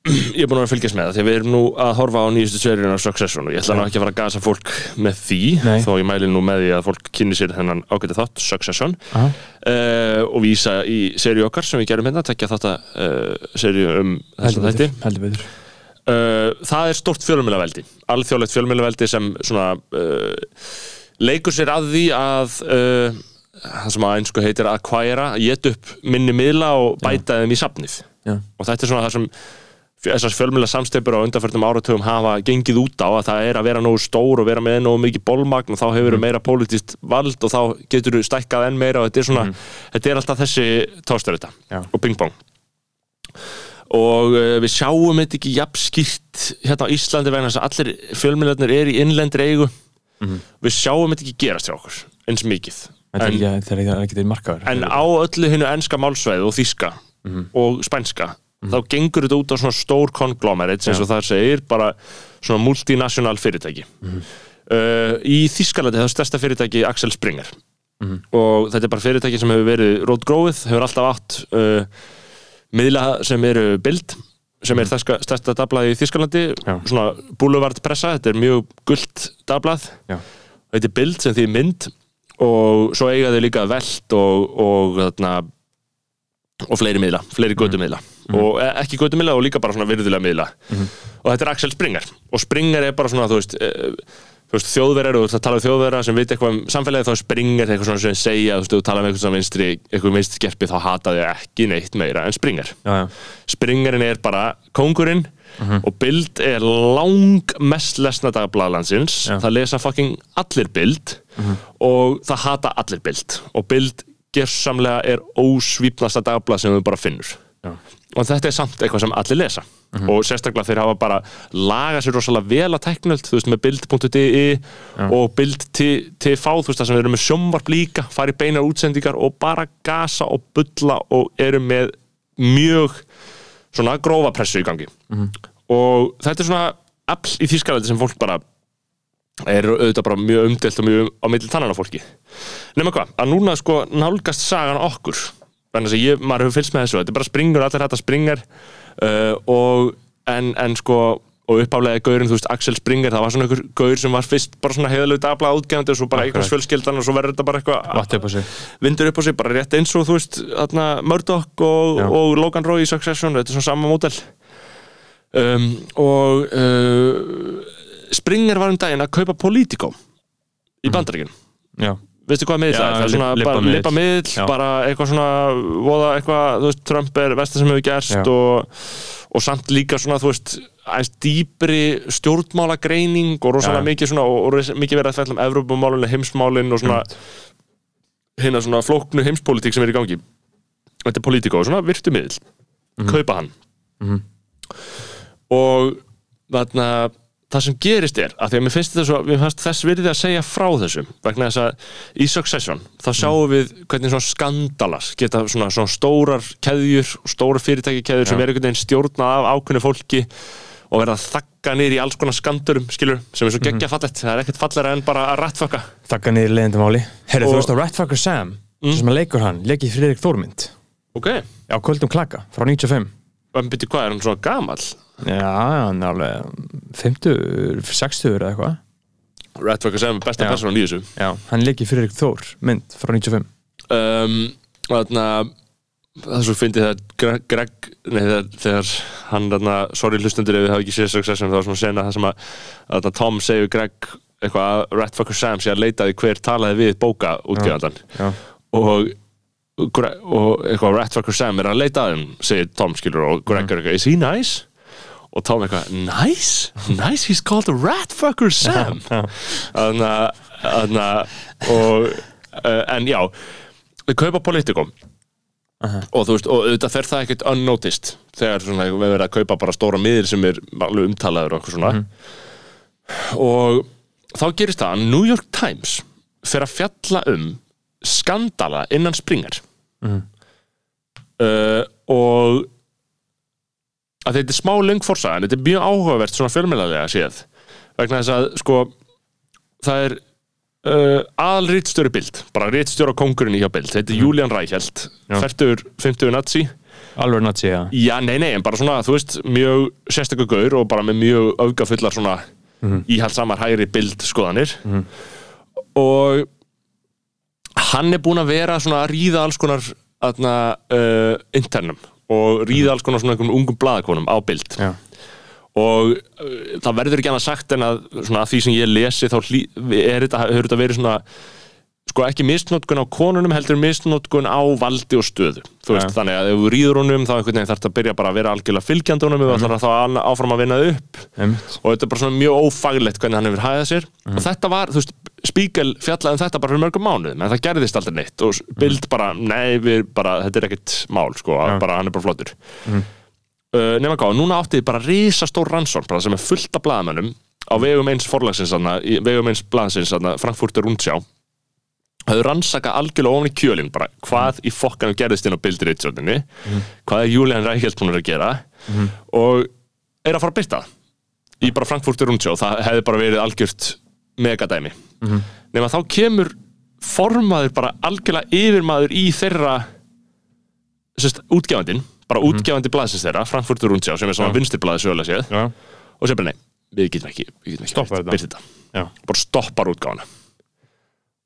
Speaker 2: ég er búin að fylgjast með það því við erum nú að horfa á nýjustu seríun af Succession og ég ætla nú ekki að fara að gasa fólk með því
Speaker 3: Nei.
Speaker 2: þó ég mæli nú með því að fólk kynni sér þennan ágæti þátt Succession. Uh, og vísa í seríu okkar sem við gerum hérna tekja þátt að uh, seríu um þessum þætti.
Speaker 3: heldur betur.
Speaker 2: uh, það er stort fjölmjölaveldi alþjóðlegt fjölmjölaveldi sem svona uh, leikur sér að því að uh, það sem að einsku heitir að acquire, að geta upp minni miðla og bæta þeim í safnið
Speaker 3: Já.
Speaker 2: og þetta er svona það sem þessar fjölmjöla samsteipur á undanförnum áratugum hafa gengið út á að það er að vera nógu stór og vera með nógu mikið bólmagn og þá hefur
Speaker 3: Mhm.
Speaker 2: meira pólitíst vald og þá getur þú stækkað enn meira og þetta er svona, þetta er alltaf þessi.
Speaker 3: Já.
Speaker 2: og ping-pong og uh, við sjáum þetta ekki jafn skýrt hérna á Íslandi vegna þess að allir fjölmjölarnir er í innlendri eigu við sjáum þetta ekki gerast hjá okkur eins mikið en,
Speaker 3: þetta er ekki, til markaður.
Speaker 2: En á öllu hinnu enska málsvæði og þíska og spænska þá gengur þetta út á svona stór konglomerat eins og það segir bara svona multinational fyrirtæki. Uh, í Þískalandi það er stærsta fyrirtæki Axel Springer. Og þetta er bara fyrirtæki sem hefur verið rótgróið, hefur alltaf átt uh, miðla sem eru bild sem er þessa stærsta dablað í Þískalandi
Speaker 3: Já.
Speaker 2: svona boulevard pressa, þetta er mjög gullt dablað.
Speaker 3: Já.
Speaker 2: þetta er bild sem því mynd og svo eiga þau líka veld og, og, þarna, og fleiri miðla, fleiri götumiðla. Og e- ekki götumiðla og líka bara svona virðulega miðla. Og þetta er Axel Springer. Og Springer er bara svona, þú veist eh, þú veist, þjóðverjar og þú tala um þjóðverjar sem veit eitthvað um samfélagið þá springar eitthvað svona sem segja, þú veist, þú tala um eitthvað sem vinstri, eitthvað vinstri gerpi þá hata þau ekki neitt meira en springar
Speaker 3: já, já,
Speaker 2: springarinn er bara kóngurinn og Bild er lang mest lesna dagbladlandsins
Speaker 3: Já.
Speaker 2: það lesa fucking allir Bild og það hata allir Bild. Og Bild gersamlega er ósvípnasta dagblad sem þú bara finnur.
Speaker 3: Já,
Speaker 2: og þetta er samt eitthvað sem allir lesa og sérstaklega þeir hafa bara lagað sér rosalega vel að teknöld þú veist með bild.di og bild.tv þú veist það sem eru með sjómvarp líka fara í beinar útsendingar og bara gasa og bulla og eru með mjög svona grófa pressu í gangi. Og þetta er svona afl í þýskalandi sem fólk bara er auðvitað bara mjög umdelt og mjög á milli tannana fólki. Nema hvað, að núna sko nálgast sagan okkur. Þannig að ég, maður hefur fylgst með þessu þetta er bara springur, allir þetta springar uh, og en, en sko og uppálega gaurinn, þú veist, Axel Springer það var svona einhver gaur sem var fyrst bara svona heiðalegu dabla útgefandi og svo bara einhvers fjölskyldan og svo verður þetta bara eitthvað vindur upp á sig, bara rétt eins og þú veist þarna Murdoch og, og Logan Roy í Succession, þetta er svona sama mótel um, og uh, Springer var um daginn að kaupa Politico í Bandaríkinn
Speaker 3: já,
Speaker 2: veistu hvað miðl það er? Svona bara lipa miðl, bara eitthvað svona voða eitthvað, þú veist, Trump er vestar sem hefur gerst og, og samt líka svona, þú veist, aðeins dýpri stjórnmálagreining og rosalega mikið svona, og, og mikið verið að fælla um Evrópumálinu, heimsmálin og svona hérna svona flóknu heimspolítik sem er í gangi. Þetta er polítikó, svona virtu miðl kaupa hann.
Speaker 3: Mhm.
Speaker 2: og þarna það sem gerist er, að því að mér finnst þetta svo mér fannst þess virði að segja frá þessum vegna þess að í Succession þá sjáum við hvernig svona skandalas geta svona, svona stórar keðjur stórar fyrirtæki keðjur sem
Speaker 3: Já.
Speaker 2: er einhvern veginn stjórnað af ákveðnu fólki og verða þakka niður í alls konar skandurum skilur, sem er svo geggja fallegt. Það er ekkert fallara en bara að rattfakka
Speaker 3: þakka niður leiðindamáli Herri,
Speaker 2: Og-
Speaker 3: þú veist að Ratfucker Sam sem að leikur hann, leikið Friðrik Þórmynd
Speaker 2: ok,
Speaker 3: á Kvöldum klaka frá 95
Speaker 2: en byrju hvað er hann svona gamall?
Speaker 3: Já, hann er alveg 50, 60 eða eitthvað.
Speaker 2: Ratfucker sem er besta
Speaker 3: Já.
Speaker 2: persónan í þessu.
Speaker 3: Já, hann leikið Friðrik Þór mynd frá 95
Speaker 2: um, þarna það er svo fyndið þegar Greg, nei, þegar, þegar hann þarna, sorry hlustundur ef við hafa ekki séð Succession það var svona sena það sem að þarna, Tom við Greg eitthvað að Ratfucker Sam sé að leita því hver talaði við bóka útgjöðandan
Speaker 3: já,
Speaker 2: og, og eitthvað Ratfucker Sam er að leita að þeim segir Tom skilur og Greg er eitthvað is he nice? og Tom eitthvað nice? nice? He's called a Ratfucker Sam. Þannig að- uh, en já við kaupa Politico.
Speaker 3: Aha.
Speaker 2: og þú veist, og auðvitað fer það ekkert unnoticed þegar svona, við verðum að kaupa bara stóra miðil sem er alveg umtalaður og eitthvað svona. Og þá gerist það að New York Times fer að fjalla um skandala innan Springer
Speaker 3: Mhm.
Speaker 2: uh, og að þetta er smá löng forsaga en þetta er mjög áhugavert svona fjölmjölaðlega séð vegna þess að sko það er uh, aðal rítstjóri bild bara rítstjóri á kongurinn í hjá bild. Þetta er Julian Reichelt. 40, 50 nazi.
Speaker 3: Alveg nazi, já.
Speaker 2: Já, nei, nei, en bara svona, þú veist, mjög sérstöku gaur og bara með mjög öfgafullar svona íhaldsamar hægri bild skoðanir og hann er búinn að vera svona að ríða alls konar aðna, uh, internum og ríða alls konar svona einhverjum ungum blaðakonum á bild.
Speaker 3: Já,
Speaker 2: og uh, það verður ekki annað sagt en að svona að því sem ég lesi þá hlý, er þetta, þetta verið svona sko ekki misnótkun á konunum heldur misnótkun á valdi og stöðu. Þú veist, þannig að ef þú rýður honum þá einhvern veginn þarf að byrja bara að vera algjörlega fylgjandi honum mm -hmm. þá að áfram að vinna upp.
Speaker 3: Einmitt.
Speaker 2: Og þetta er bara svona mjög ófaglegt hvernig hann hefur hæðað sér. Og þetta var, þú veist, Spíkel fjallaði um þetta bara fyrir mörgum mánuðum, en það gerðist aldrei neitt. Og Bild bara, nei, við bara þetta er ekkert mál, sko, bara hann er bara flottur. Uh, nema hvað, núna átti þið bara risastór rannsókn, sem er fullt af blaðamönnum á vegum eins forlagsins vegum eins þarna, Frankfurter Rundsjá. Hafðu rannsaka algjörlega ofan í kjölinn bara hvað í fokkanum gerðist inn á bildiritsjóninni hvað er Julian Reichelt búin að gera og er að fara að byrta í bara Frankfurter Rundsjá. Það hefði bara verið algjört megadæmi nema þá kemur formaður bara algjörlega yfirmaður í þeirra sérst, útgefandinn bara útgefandi blaðsins þeirra, Frankfurter Rundsjá sem er svona
Speaker 3: Já.
Speaker 2: vinstirblaði sögulega séð.
Speaker 3: Já,
Speaker 2: og sem bara nei, við getum ekki, við getum ekki birt-
Speaker 3: þetta.
Speaker 2: þetta bara stoppar útgáfana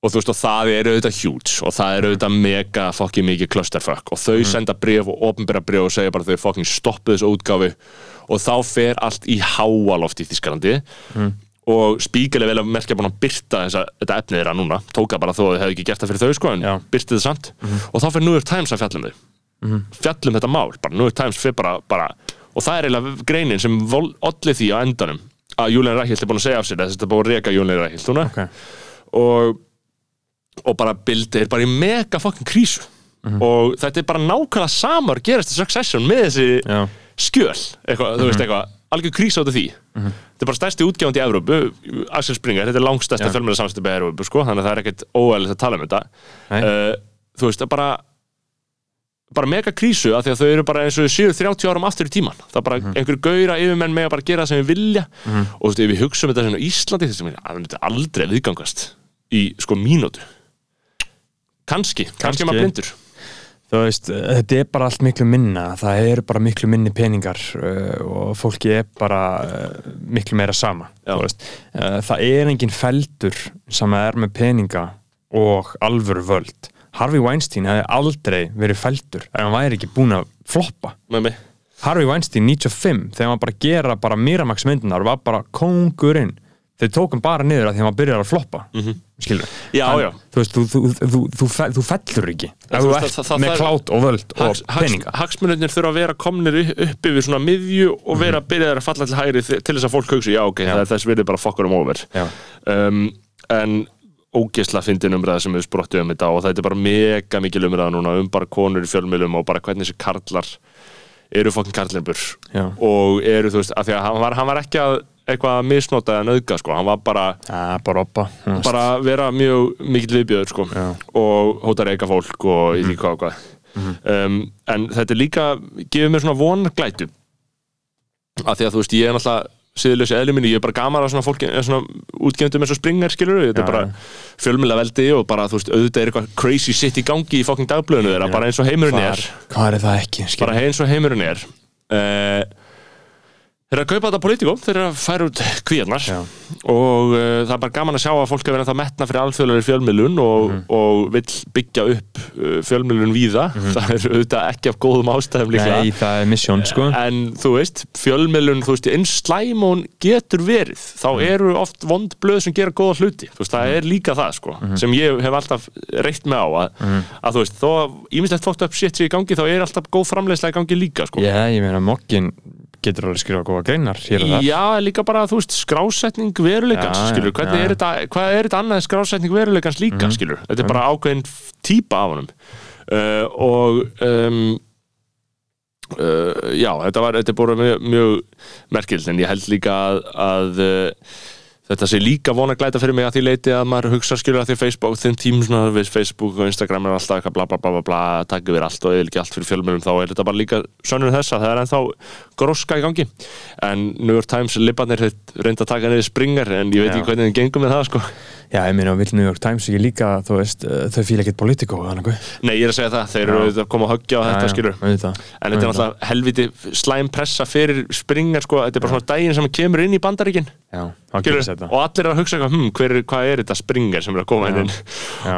Speaker 2: og þú veist og það er auðvitað huge og það er auðvitað mega fokkin mikið clusterfuck. Og þau senda bref og opnbera bref og segja bara þau fokkin stoppu þessu útgáfi og þá fer allt í háaloft í Þískalandi og er vel að merkja búin að byrta þessa, þetta efnið þeirra núna. Tóka bara þó að þau hefði ekki gert það fyrir þau sko en
Speaker 3: Já.
Speaker 2: byrti það samt. Og þá fyrir New York Times að fjallum þau. Fjallum þetta mál, bara New York Times fyrir bara, bara og það er eiginlega greinin sem olli því á endanum að Julian Reichelt er búin að segja af sér. Að þetta er búin að reka Julian Reichelt núna.
Speaker 3: Ok.
Speaker 2: og, og bara bildið er bara í mega fucking krísu. Og þetta er bara nákvæmlega samar gerast í Succession með þessi
Speaker 3: Já.
Speaker 2: skjöl, eitthvað, algjör út af því. Þetta er bara stærsti útgjáðandi í Evrópu Axel Springer, þetta er langstærsta
Speaker 3: Já.
Speaker 2: fjölmjöla samstæpi í Evrópu, sko, þannig að það er ekkert óæðilegt að tala um þetta. Uh, þú veist, það er bara bara mega krísu af því að þau eru bara eins og þau séu 30 árum aftur í tíman það er bara
Speaker 3: Mhm.
Speaker 2: einhver gauðra yfirmenn með að bara gera það sem við vilja. Og þú veist, ef við hugsa um þetta sem á Íslandi við, að þetta aldrei viðgangast í sko mínútu. Kannski, kannski,
Speaker 3: Kannski.
Speaker 2: maður blindur
Speaker 3: veist, þetta er bara allt miklu minna. Það eru bara miklu minni peningar uh, og fólki er bara uh, miklu meira sama uh, það er engin feldur sem er með peninga og alvöru völd. Harvey Weinstein hefði aldrei verið feldur ef hann væri ekki búin að floppa.
Speaker 2: Með mig.
Speaker 3: Harvey Weinstein 95 þegar hann bara gera bara Miramax myndunar var bara kongurinn þeir tókum bara niður að því að hann byrjar að floppa mm -hmm. skilur
Speaker 2: Mhm. Já, já.
Speaker 3: þú veist, þú, þú, þú, þú, fe- þú fellur ekki
Speaker 2: það- það-
Speaker 3: með
Speaker 2: það er-
Speaker 3: klát og völd og peninga
Speaker 2: hagsmunirnir þurfa að vera komnir upp yfir svona miðju og vera
Speaker 3: Mhm.
Speaker 2: byrjaðar að falla til hægri til þess að fólk hugsa, já ok, það er þess virði bara fokkar um over
Speaker 3: Já.
Speaker 2: um, en ógesla fyndin umræða sem við sprottið um þetta og þetta er bara mega mikil umræða núna um bara konur í fjölmjölum og bara hvernig þessi karlar eru fokkin karlinbur
Speaker 3: Já.
Speaker 2: og eru þú veist, af því að hann var, hann var ekki að eitthvað að misnota eða nöðga sko, hann var bara
Speaker 3: Já, bara veist.
Speaker 2: bara vera mjög mikill viðbjöður sko. Og hóta reyka fólk og í því hvað og hvað. Um, en þetta er líka gefur mér svona vonarglætu af því að þú veist ég er náttúrulega síðlösi eðli minni, ég er bara gaman að svona fólki svona útgefndum eins og springar skilur þetta er bara fjölmjöla veldi og bara þú veist auðvitað er eitthvað crazy shit í gangi í fokking dagblöðinu þeirra, bara eins og heimurinn er.
Speaker 3: hvað er það ekki skilur?
Speaker 2: bara eins og heimurinn er. Uh, þeir eru að kaupa þetta politikó þeir eru að færa út kvíarnar. Og uh, það er bara gaman að sjá að fólk er verið að metna fyrir alþjóðlega fjölmiðlun og,
Speaker 3: Mhm.
Speaker 2: og vill byggja upp uh, fjölmiðlun víða. Það er auðvitað ekki af góðum ástæðum líklega.
Speaker 3: Nei, það er misjón sko.
Speaker 2: En þú veist, fjölmiðlun þú veist, eins slæm og hún getur verið þá
Speaker 3: Mhm.
Speaker 2: eru oft vond blöð sem gera góða hluti, þú veist, það er líka það sko,
Speaker 3: Mhm.
Speaker 2: sem ég hef alltaf reykt með á að, að þú veist, þó ímislegt fótt upp shit sér í gangi, þá er alltaf góð framleiðslega í gangi líka sko.
Speaker 3: Já, ég meina mokkin getur alveg skrifa góða greinar hér og það
Speaker 2: Já, líka bara, þú veist, skrásetning veruleikans,
Speaker 3: Já,
Speaker 2: skilur, hvernig
Speaker 3: já.
Speaker 2: er þetta hvað er þetta annað en skrásetning veruleikans líka, skilur þetta er bara ákveðin típa af honum. Uh, og um, uh, já, þetta var þetta er bara mjög, mjög merkild en ég held líka að, að uh, þetta sé líka vona glæta fyrir mig að því leiti að maður hugsa skilur að því Facebook, þeim tím svona við Facebook og Instagram er alltaf eitthvað bla bla bla bla bla taka yfir allt og eða ekki allt fyrir fjölmjölum þá er þetta bara líka sönnur þess að það er ennþá gróska í gangi. En New York Times libanir reynda að taka niður springar en ég veit ekki hvernig þeim gengum með það sko.
Speaker 3: Já, ég meina, vill New York Times ekki líka, þú veist, uh, þau fíla ekkert politikó, þannig að
Speaker 2: Nei, ég er að segja það, þeir eru að koma að höggja á þetta skilur En þetta er náttúrulega helviti slæm pressa fyrir springar sko, þetta er bara svona daginn sem kemur inn í bandaríkin.
Speaker 3: Já,
Speaker 2: Skilur,
Speaker 3: gerist þetta.
Speaker 2: Og allir eru að hugsa eitthvað, hm, hver, er- hvað er þetta springar sem er að koma inn,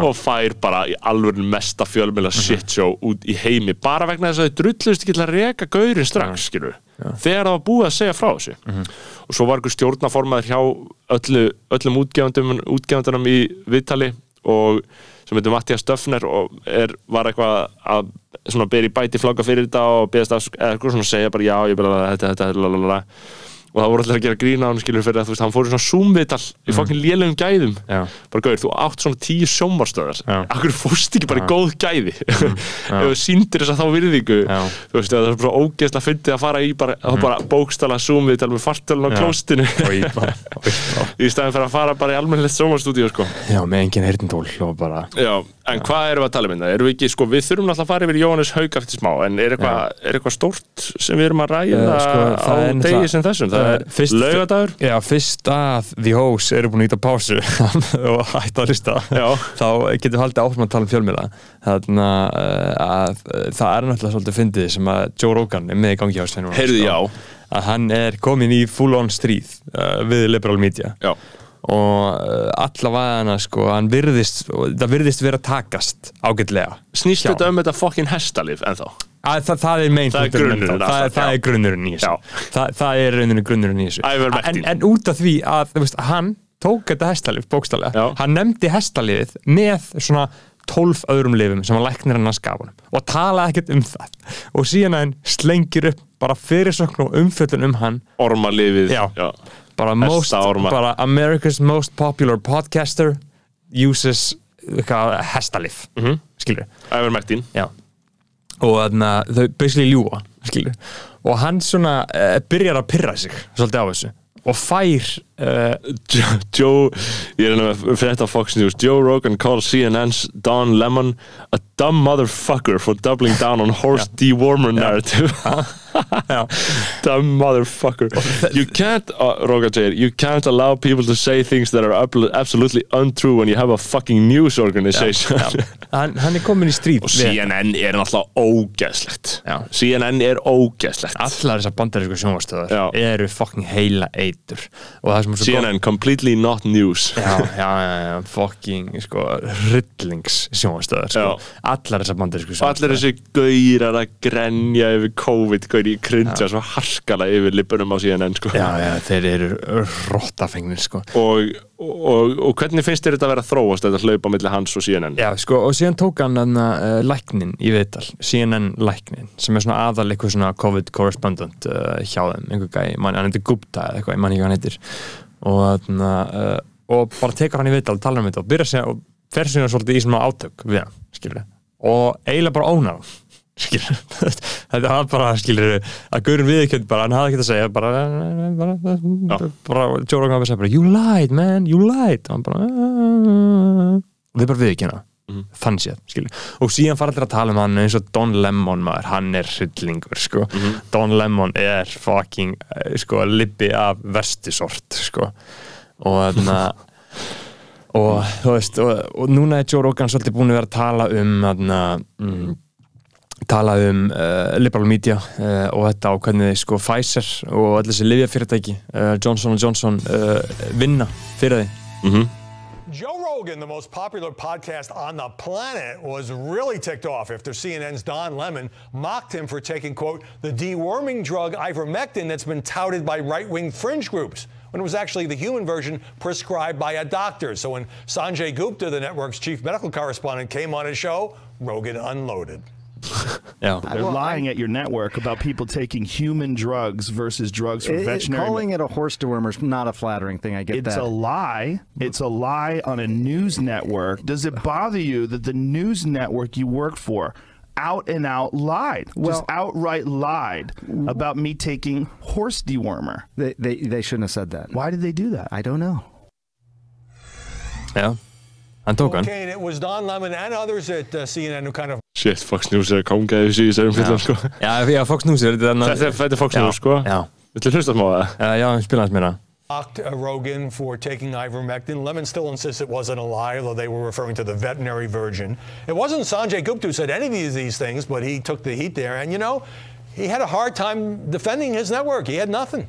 Speaker 2: og fær bara í alveg mesta fjölmjöla shit show út í heimi bara vegna þess að þau drullust ekki til að reka gaurin strax, skilur þegar það var búið að segja frá þessu. Og svo var einhver stjórnaformaður hjá öllu, öllum útgefandum útgefandunum í viðtali og sem heitir Mattias Stöfner og er, var eitthvað að svona beri bæti flagga fyrir þetta og beðast svona segja bara já, ég bara þetta, þetta, lalala og það voru allir að gera grína á hann skilur fyrir að þú veist, hann fór í svona zoom-viðtal í fokkin lélegum gæðum
Speaker 3: Já.
Speaker 2: bara gauður, þú átt svona tíu sjómarstöðar
Speaker 3: Já.
Speaker 2: akkur fórst ekki bara í góð gæði ef þú sýndir þess að þá virðingu
Speaker 3: Já.
Speaker 2: þú veist, það er bara ógeðslega fyndið að fara í bara, mm. bara bókstala zoom-viðtal með fartölun á
Speaker 3: Já.
Speaker 2: klóstinu í staðin fyrir að fara bara í almennilegt sjómarstúdíu sko.
Speaker 3: Já, með engin heyrndól og bara
Speaker 2: Já, en hvað erum við að tala um þetta? Erum við ekki, sko, við þurfum náttúrulega að fara yfir Jóhannes Haug eftir smá, en er eitthvað eitthvað stórt sem við erum að ræða
Speaker 3: Eh, sko,
Speaker 2: á degi sem þessum? Það laugadagur?
Speaker 3: Já, fyrst að The Hose eru búin að íta pásu og hætta að lista
Speaker 2: Já.
Speaker 3: þá getur haldið áfram að tala um fjölmiðla þannig að, að það er náttúrulega svolítið fyndið sem að Joe Rogan er með í gangi á núna
Speaker 2: Heyrðu,
Speaker 3: sko.
Speaker 2: já.
Speaker 3: að hann er komin í full on stríð við liberal media
Speaker 2: Já.
Speaker 3: og allavega hana sko, hann virðist, það virðist vera takast ágætlega
Speaker 2: Snýst þetta um þetta fokkin hestalif ennþá?
Speaker 3: Að, það, það er main
Speaker 2: Það
Speaker 3: ennþá. það, það er grunnurinn í þessu. Það, það er rauninni grunnurinn í þessu. En, en út af því að veist, hann tók þetta hestalif bókstallega, hann nefndi hestaliðið með svona 12 öðrum lifum sem að læknir hann að skafa hann og talaði ekkert um það. Og síðan hann slengir upp bara fyrirsökn og umfjöllun um hann.
Speaker 2: Ormalifið.
Speaker 3: Bara, most,
Speaker 2: Hestaorma.
Speaker 3: bara America's most popular podcaster uses hestalif.
Speaker 2: Mhm.
Speaker 3: skilur
Speaker 2: Ivermectin
Speaker 3: Já og að þau basically ljúa skilur. og hann svona uh, byrjar að pyrra sig svolítið á þessu og fær uh,
Speaker 2: Joe, Joe ég er hérna með frétta Fox News Joe Rogan calls CNN's Don Lemon a dumb motherfucker for doubling down on horse dewormer narrative.
Speaker 3: Já,
Speaker 2: dumb motherfucker. You can't, uh, Rogan segir you can't allow people to say things that are ab- absolutely untrue when you have a fucking news organization.
Speaker 3: Já. Hann, hann er komin í stríð
Speaker 2: og CNN er náttúrulega ógeðslegt.
Speaker 3: Já.
Speaker 2: CNN er ógeðslegt.
Speaker 3: Allar þessar bandarísku sjónvastöðar
Speaker 2: Já.
Speaker 3: eru fucking heila eitur.
Speaker 2: CNN completely not news.
Speaker 3: Já, já, já, já, fucking sko, rillings sjónvastöðar sko. Allar þessar bandarísku
Speaker 2: og
Speaker 3: sjónvastöðar
Speaker 2: þessi gaurar að grenja yfir COVID, gaurar í krindja svo harkala yfir lippunum á CNN sko.
Speaker 3: já, já, þeir eru rottafengnir sko.
Speaker 2: og, og, og hvernig finnst þér þetta að vera að þróast þetta hlaupa millir hans og CNN
Speaker 3: Já, sko, og síðan tók hann hann uh, læknin í viðtal, CNN læknin sem er svona aðal eitthvað svona COVID correspondent uh, hjá þeim, einhver gæi hann heitir Gupta eða eitthvað, ég man ekki hvað hann heitir. Og, uh, og bara tekur hann í viðtal og talar um þetta og byrja að segja og fer síðan svolítið í svona átök við hann, skilur og eiginlega bara skilur, þetta var bara skilur að Guðrun viðkjönd bara, hann hafði ekki að segja bara, bara, bara, bara Joe Rogan hafði að segja bara, you lied man, you lied. Og hann bara og þau bara viðkjöna þann séð, skilur. Og síðan fara allir að tala um hann eins og Don Lemon maður, hann er hryllingur, sko. Don Lemon er fucking eh, sko, libbi af versti sort, sko. Og þarna og þú veist, og, og núna er Joe Rogan svolítið búin að vera að tala um þarna, mm, tala um uh, liberal media uh, og þetta og hvernig sko Pfizer og allir þessi livjafyrirtæki uh, Johnson Johnson uh, vinna fyrir því
Speaker 4: Joe Rogan, the most popular podcast on the planet, was really ticked off after CNN's Don Lemon mocked him for taking, quote, the deworming drug ivermectin that's been touted by right wing fringe groups. When it was actually the human version prescribed by a doctor. So when Sanjay Gupta, the network's chief medical correspondent, came on his show, Rogan unloaded.
Speaker 3: Já,
Speaker 5: They're lying at your network about people taking human drugs versus drugs for
Speaker 6: It- it-
Speaker 5: veterinary.
Speaker 6: calling it a horse dewormer is not a flattering thing. I get
Speaker 5: it's
Speaker 6: that.
Speaker 5: a lie. It's a lie on a news network. Does it bother you that the news network you work for out and out lied, just outright lied about me taking horse dewormer?
Speaker 6: they, they they shouldn't have said that.
Speaker 5: Why did they do that?
Speaker 6: I don't know.
Speaker 3: já, hann tók hann
Speaker 4: Okay, and it was Don Lemon and others at uh, CNN who kind of
Speaker 2: shit, Fox News er að konga þessu í þessum fylgum sko.
Speaker 3: Já, já, Fox News er þetta
Speaker 2: þetta, er- þetta Fox
Speaker 3: Já,
Speaker 2: News sko
Speaker 3: Já,
Speaker 2: Viltu hlusta smá að það?
Speaker 3: uh, já, spila hans meira
Speaker 4: mocked uh, Rogan for taking ivermectin. Lemon still insists it wasn't a lie, although they were referring to the veterinary version. It wasn't Sanjay Gupta who said any of these things, but he took the heat there. And you know, he had a hard time defending his network. He had nothing.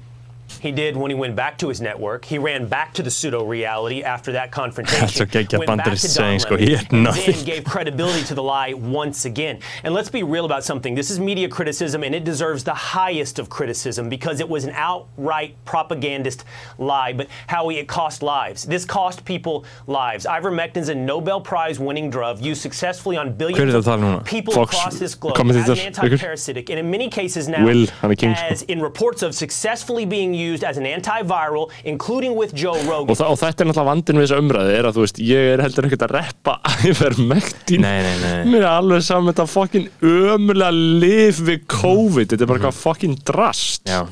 Speaker 7: He did when he went back to his network. He ran back to the pseudo reality after that confrontation.
Speaker 3: That's okay, get
Speaker 7: went back
Speaker 3: Banderas
Speaker 7: to
Speaker 3: saying,
Speaker 7: Don
Speaker 3: so he had nothing.
Speaker 7: Then gave credibility to the lie once again. And let's be real about something. This is media criticism, and it deserves the highest of criticism because it was an outright propagandist lie. But Howie, it cost lives. This cost people lives. Ivermectin's a Nobel Prize winning drug used successfully on billions
Speaker 3: það að tala núna?
Speaker 7: of people
Speaker 2: Fox
Speaker 7: across this globe as an anti-parasitic, and in many cases now
Speaker 2: Will, hann king, sko.
Speaker 7: as in reports of successfully being used as an antiviral, including with Joe Rogan.
Speaker 2: og, og þetta er náttúrulega vandinn við þessa umræði er að þú veist, ég er heldur ekkert að reppa Ivermectin
Speaker 3: Nei, nei, nei.
Speaker 2: mér er alveg saman þetta fokkin ömulega lif við COVID þetta er bara eitthvað fokkin drast
Speaker 3: Já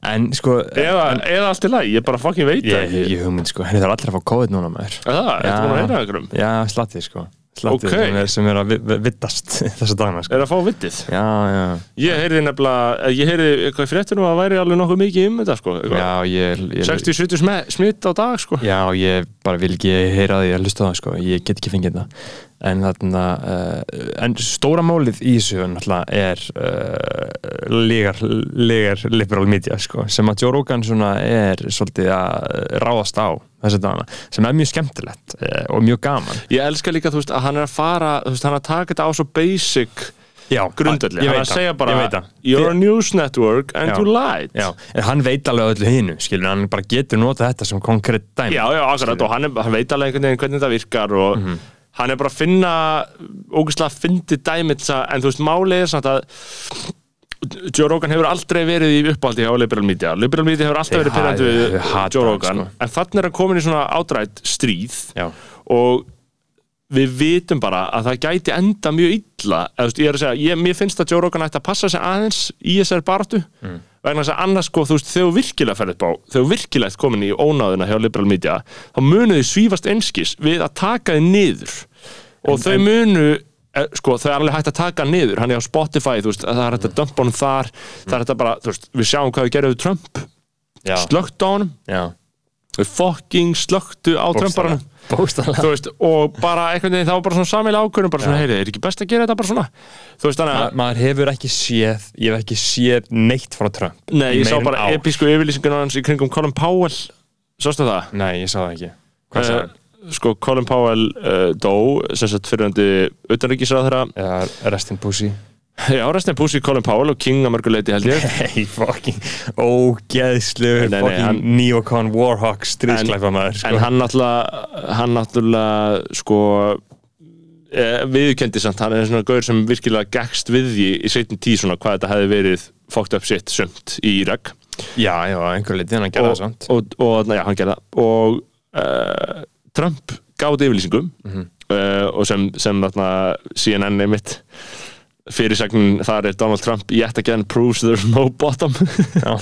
Speaker 3: En sko
Speaker 2: eða, eða allt í lagi, ég bara fokkin veit það
Speaker 3: ég, ég hugmynd sko, henni þarf allir að fá COVID núna maður
Speaker 2: Er það? Ertu búin að heyra einhverjum?
Speaker 3: Já, slatti sko Slatti
Speaker 2: Ok.
Speaker 3: sem, er, sem er að vi- vi- vittast þessa dagana sko
Speaker 2: Er að fá vittið?
Speaker 3: Já, já
Speaker 2: Ég heyrði nefnilega, ég heyrði eitthvað í fréttinu að væri alveg nokkuð mikið um þetta sko.
Speaker 3: Já, ég, ég
Speaker 2: 60-70 sme- smitt á dag sko
Speaker 3: Já, ég bara vil ekki heyra því að hlusta það sko, ég get ekki fengið það en þarna uh, en stóra málið í þessu er uh, legar, legar liberal media sko, sem að Joe Rogan svona er svolítið að ráðast á þessu dagana, sem er mjög skemmtilegt uh, og mjög gaman
Speaker 2: Ég elska líka, veist, að hann er að fara veist, hann er að taka þetta á svo basic
Speaker 3: ég
Speaker 2: hann er að segja bara you're a news network and
Speaker 3: Já.
Speaker 2: you lied
Speaker 3: Já, en hann veit alveg öllu skilur, hann bara getur notað þetta sem konkrétt dæmi.
Speaker 2: Já, já, akkurat, og hann, er, hann veit alveg hvernig þetta virkar og
Speaker 3: Mhm.
Speaker 2: Hann er bara að finna ógustlega að fyndi dæmið en þú veist, málið er samt að Joe Rogan hefur aldrei verið í uppáldi hjá Liberal Media Liberal Media hefur alltaf verið pyrrandi
Speaker 3: ha-
Speaker 2: við Joe
Speaker 3: hann,
Speaker 2: Rogan
Speaker 3: sko.
Speaker 2: en þannig er að komin í svona átrætt stríð
Speaker 3: Já.
Speaker 2: og við vitum bara að það gæti enda mjög illa eða, þú veist, ég er að segja, ég, mér finnst að Joe Rogan ætti að passa sig aðeins í þessari baratu
Speaker 3: Mm.
Speaker 2: Vegna þess að annars sko, þú veist, þegar virkilega ferð upp á þegar virkilega ert komin í ónáðuna hjá Liberal Media þá munu þau svífast einskis við að taka þið niður. Og þau munu eh, sko, þau er alveg hægt að taka niður. Hann er á Spotify, þú veist, það er hægt að dumpa honum þar. Það er hægt að bara, þú veist, við sjáum hvað við gerum við Trump,
Speaker 3: Já.
Speaker 2: slögt á honum.
Speaker 3: Já.
Speaker 2: Fucking slögtu á veist, og bara einhvern veginn þá var bara svona samilega ákvörðum, bara svona, heyri, er ekki best að gera þetta bara svona, veist,
Speaker 3: Ma,
Speaker 2: að
Speaker 3: maður hefur ekki séð, ég hef ekki séð neitt frá Trump.
Speaker 2: nei, ég sá bara
Speaker 3: ár.
Speaker 2: episku yfirlýsingun hans í kringum Colin Powell sástu það?
Speaker 3: Nei, ég sá það ekki. Hvað?
Speaker 2: Uh, sko, Colin Powell uh, dó, sem sagt fyrirhandi utanríkisráðherra,
Speaker 3: Já, Rest in Pussy.
Speaker 2: Já, restin Pussy, Colin Powell og King að mörguleiti held ég.
Speaker 3: Ógeðslu
Speaker 2: Nei, nei,
Speaker 3: fucking
Speaker 2: hann-
Speaker 3: neocon warhawk stríðsklæfa maður sko.
Speaker 2: en hann náttúrulega hann náttúrulega sko eh, viðurkendi samt, hann er svona gaur sem virkilega gegst við því í setjum tíð svona hvað þetta hefði verið fucked up shit sumt í Írak.
Speaker 3: Já, já, einhver leiti hann
Speaker 2: og,
Speaker 3: samt.
Speaker 2: og, og, og já, hann gerði það. Og uh, Trump gáði yfirlýsingum
Speaker 3: Mhm.
Speaker 2: uh, og sem, sem þarna CNN einmitt fyrirsagnin þar er Donald Trump yet again proves there's no bottom.
Speaker 3: Já,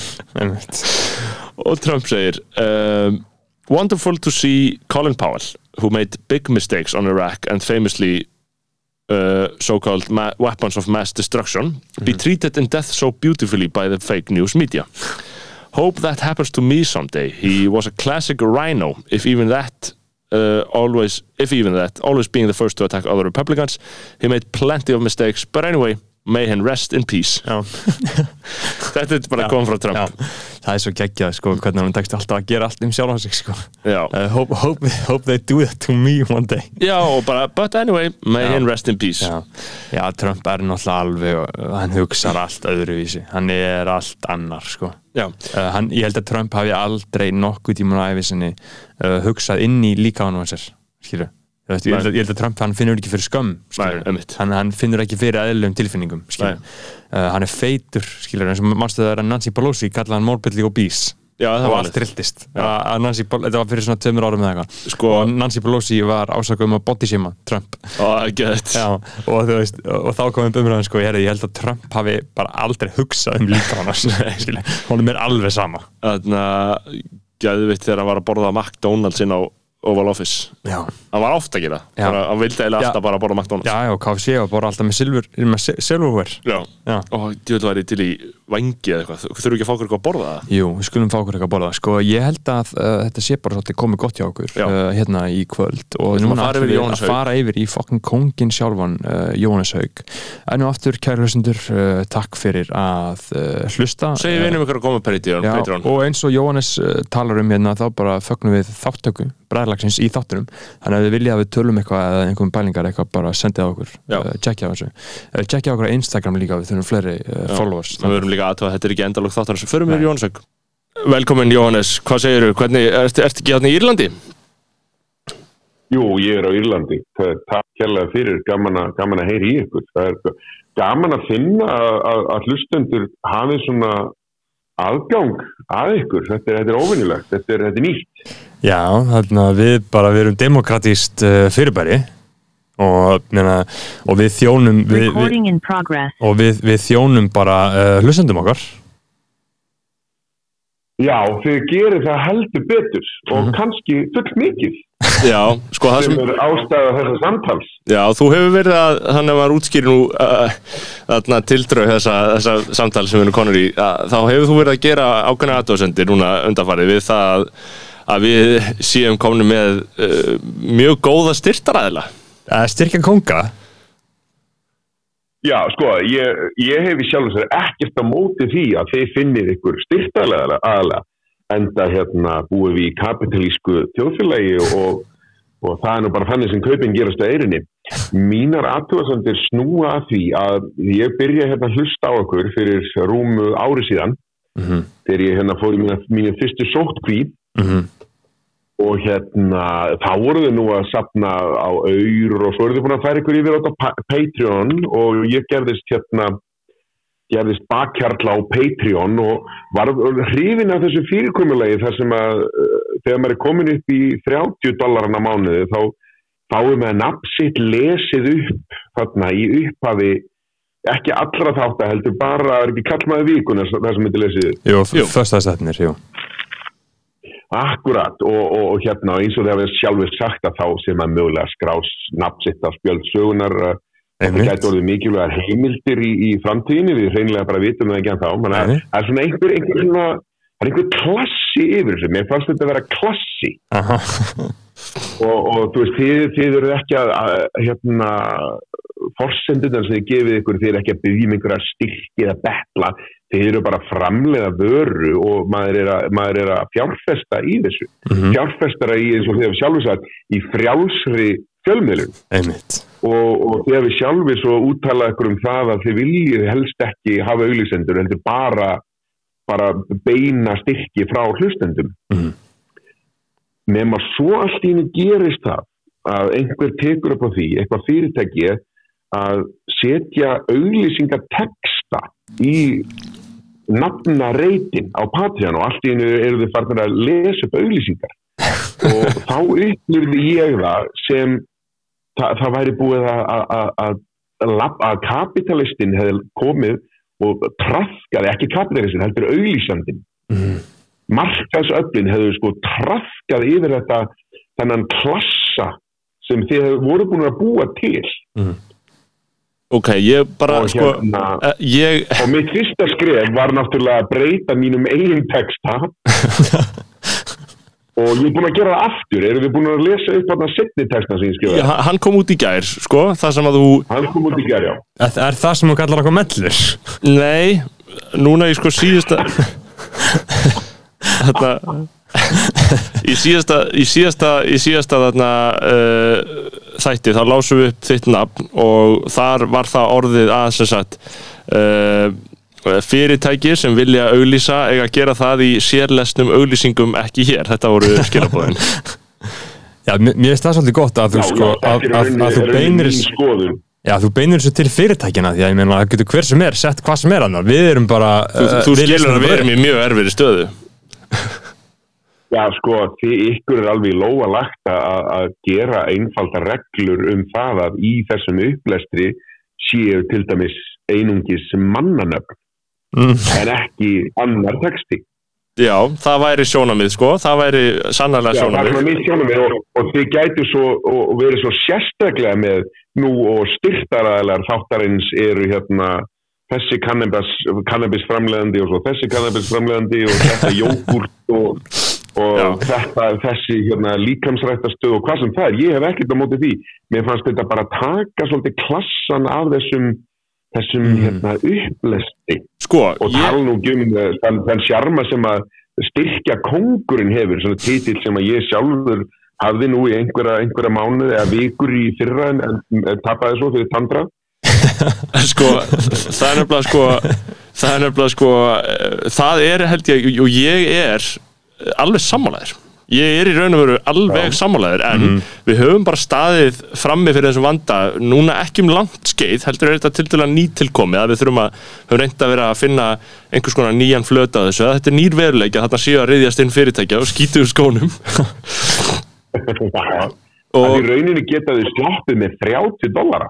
Speaker 2: og Trump segir um, Wonderful to see Colin Powell who made big mistakes on Iraq and famously uh, so-called weapons of mass destruction be treated in death so beautifully by the fake news media. Hope that happens to me someday. He was a classic rhino if even that uh, always if even that always being the first to attack other Republicans. He made plenty of mistakes but anyway may he rest in peace. Þetta er bara koma frá Trump.
Speaker 3: Já, það er svo geggjað sko, hvernig hann tekst alltaf að gera allt um sjálf sig sko. Uh, hope, hope, hope they do that to me one day.
Speaker 2: Já, og bara, but anyway, may him rest in peace.
Speaker 3: Já, já Trump er náttúrulega alveg hann hugsar allt öðruvísi. Hann er allt annar sko. Uh, hann, ég held að Trump hafi aldrei nokkuð tíman á æfisinni uh, hugsað inn í líka hann sér skilur Þú veist, ég, held að, ég held að Trump hann finnur ekki fyrir
Speaker 2: einmitt.
Speaker 3: hann, hann finnur ekki fyrir eðlum tilfinningum uh, hann er feitur eins og mannstu það er að Nancy Pelosi kallaði hann morbidly obese?
Speaker 2: Já, það
Speaker 3: og allt trilltist Nancy, þetta var fyrir svona tveimur árum eða eitthvað.
Speaker 2: Sko-
Speaker 3: og Nancy Pelosi var ásakaðum að bodysima Trump.
Speaker 2: Gett
Speaker 3: Já, og veist, og þá komum umræðan sko, ég, held að Trump hafi bara aldrei hugsað um líka hann honum er alveg sama.
Speaker 2: Þannig að gæðvitt þegar hann var að borða McDonalds inn á Oval Office
Speaker 3: Já,
Speaker 2: Hann var ofta að gera
Speaker 3: Já.
Speaker 2: bara, Hann vildi
Speaker 3: Já.
Speaker 2: alltaf bara að borða McDonalds
Speaker 3: já, já, KFC og bara alltaf með silverware
Speaker 2: Já.
Speaker 3: Já.
Speaker 2: Og djúvel væri til í vangi eða eitthvað. Þurfu ekki að fá okkur eitthvað að borða það?
Speaker 3: Jú, við skulum fá okkur eitthvað að borða sko, ég held að uh, þetta sé bara svolítið komið gott hjá okkur uh, hérna í kvöld. Og
Speaker 2: Við
Speaker 3: núna ætlum við að fara yfir í fokkin kongin sjálfan uh, Jóhannes Haug enn og aftur kæru hlustendur uh, takk fyrir að uh, hlusta.
Speaker 2: Segir vinum ykkur að koma Patreon
Speaker 3: og eins og uh, talar um hérna þá bara fögnum við þáttöku bræðlagsins í þáttunum. Þannig að við vilja að við tölum eitthvað eða líka
Speaker 2: verum aðtöða að þetta er ekki endalók þáttar Förum við Haug. Velkomin Jóhannes, hvað segirðu? Hvernig, ertu ert ekki hérna í Írlandi?
Speaker 8: Jú, ég er á Írlandi. Það er takk kærlega fyrir, gaman að, gaman að heyri í ykkur. Það er gaman að finna að, að, að hlustendur hafi svona aðgang að ykkur. Þetta er, þetta er óvinnilegt, þetta er, þetta er nýtt.
Speaker 3: Já, þannig að við bara við erum demokratíst uh, fyrirbæri og, meina, og við þjónum við, við, og við, við þjónum bara uh, hlustendum okkar
Speaker 8: Já, þið gerir það heldur betur og kannski full mikið
Speaker 2: Já, sko það
Speaker 8: sem er ástæða þessa samtals.
Speaker 2: Já, þú hefur verið að, þannig að maður útskýri nú uh, þarna tildrög þessa, þessa samtal sem við erum konur í, að, þá hefur þú verið að gera ákveðna aðdóðsendir núna undanfarið við það að, að við séum komni með uh, mjög góða styrtaræðila.
Speaker 3: Styrkja konga?
Speaker 8: Já, sko, ég, ég hef í sjálf og sér ekkert á móti því að þið finnir ykkur styrtalega aðalega enda hérna búið við í kapitalísku þjóðfélagi og og það er nú bara þannig sem kaupin gerast á eirinni mínar aðtúasandir snúa að því að ég byrja hérna að hlusta á okkur fyrir rúmu ári síðan þegar ég hérna fór í mína fyrstu sóttkvíð og hérna þá voru þau nú að sapna á auður og svo eru þau búin að færa ykkur yfir á Patreon og ég gerðist hérna gerðist bakkjarla á Patreon og var hrifin af þessu fyrirkomulegi þar sem að uh, þegar maður er komin upp í 30 dollarana mánuði þá fáum við nafn sitt lesið upp þarna í upphafi ekki allra þátt að heldur bara er ekki kallmaði vikuna það sem þetta lesið upp?
Speaker 3: Jú, fyrstaðstætnir, jú
Speaker 8: Akkurat og, og, og hérna eins og þegar við sjálfur sagt að þá sem að mögulega skrás nafn sitt á spjöld sögunar uh, það gæti orðið mikilvægar heimildir í, í framtíðinni, við reynilega bara vitum það ekki en þá, menn að það er svona einhver, einhver svona, það er einhver klassi yfir þessu, mér fannst þetta að vera klassi.
Speaker 3: Aha.
Speaker 8: og, og þú veist, þið, þið eru ekki að, að hérna, forsendundan sem þið gefið ykkur, þið eru ekki að byggja um einhverja styrki eða betla, þið eru bara framlega vöru og maður er að, maður er að fjárfesta í þessu. Fjárfestara í, eins og þið hefur sjálfur sagt í frjálsri fjölmiðlum og, og þið hefur sjálfur svo úttalað ykkur um það að þið viljið helst ekki hafa auglýsendur, heldur bara bara beina styrki frá hlustendum.
Speaker 3: Mhm.
Speaker 8: Nema svo allt í henni gerist það að einhver tekur upp á því, eitthvað fyrirtæki að setja auglýsingateksta í nafna reytin á Patreon og allt í henni eru þið farnir að lesa upp auglýsingar. Og þá upplifði ég það sem það, það væri búið að, að, að, að, lab- að kapitalistin hefði komið og trafkaði, ekki kapitalistin, heldur auglýsandin markaðsöflin hefðu sko trafkað yfir þetta þennan klassa sem þið voru búin að búa til.
Speaker 2: Ok, ég bara
Speaker 8: Og
Speaker 2: sko,
Speaker 8: hérna-
Speaker 2: eh, ég
Speaker 8: og mitt fyrsta skref var náttúrulega að breyta mínum eigin texta. Og ég er búin að gera það aftur. Erum við búin að lesa upp þarna setni texta sem ég
Speaker 2: Já,
Speaker 8: skrifaði?
Speaker 2: Hann- hann kom út í gær, sko, það sem að þú
Speaker 8: hann kom út í gerð, já.
Speaker 3: Er, er það sem þú kallar okkur mellur?
Speaker 2: Nei, núna í sko síðasta Þarna Í síðasta í síðasta, í síðasta þarna uh, þætti þá lásum við upp þitt nafn og þar var það orðið að sem sagt uh, fyrirtæki sem vilja auglýsa eiga að gera það í sérlesnum auglýsingum ekki hér, þetta voru skilabóðin
Speaker 3: Já, mér finnst það svolítið gott að þú
Speaker 8: Já,
Speaker 3: sko
Speaker 8: já, þetta
Speaker 3: að, að, að þú beinir. Já, þú beinir þessu til fyrirtækina því að ég meina að það getur hver sem er sett hvað sem er annar við erum bara
Speaker 2: Þú,
Speaker 3: uh,
Speaker 2: þú
Speaker 3: við
Speaker 2: skilur að við erum í mjög erfiðri stöðu
Speaker 8: Já, sko, þið ykkur er alveg í lóa lagt að, að gera einfalda reglur um það að í þessum upplestri séu til dæmis einungis mannanöfn
Speaker 3: Mm.
Speaker 8: en ekki annar texti.
Speaker 2: Já, það væri sjónamið sko, það væri sannarlega
Speaker 8: Já, það
Speaker 2: sjónamið
Speaker 8: svona mitt sjónum og, og þið gætu svo og, og verið svo sérstaklega með nú og styrtaræðilegar þáttarins eru hérna þessi kannabis, kannabis framlegandi og svo þessi kannabis framlegandi og þetta jógurt og, og þetta, þessi hérna, líkamsrættastöð og hvað sem það er, ég hef ekkert á móti því. Mér fannst þetta bara taka svolítið klassan af þessum þessum hérna, upplesti.
Speaker 2: Sko,
Speaker 8: og
Speaker 2: ég,
Speaker 8: tala nú um þann, þann sjarma sem að styrkja kongurinn hefur, svona titill sem að ég sjálfur hafði nú í einhverja, einhverja mánuði eða vikur í fyrra en, en, en tapaði svo fyrir tandra
Speaker 2: sko, það er nefnilega sko það er nefnilega sko eh, það er held ég, og ég er alveg sammálaður. Ég er í raun og veru alveg sammálaður en við höfum bara staðið frammi fyrir þessum vanda, núna ekki um langt skeið, heldur er þetta til dæla nýtilkomið að við þurfum að, höfum reynd að vera að finna einhvers konar nýjan flöta þessu að þetta er nýr veruleika, þarna séu að reyðjast inn fyrirtækja og skýtu úr skónum
Speaker 8: og í rauninni geta þau sloppið með 30 dollara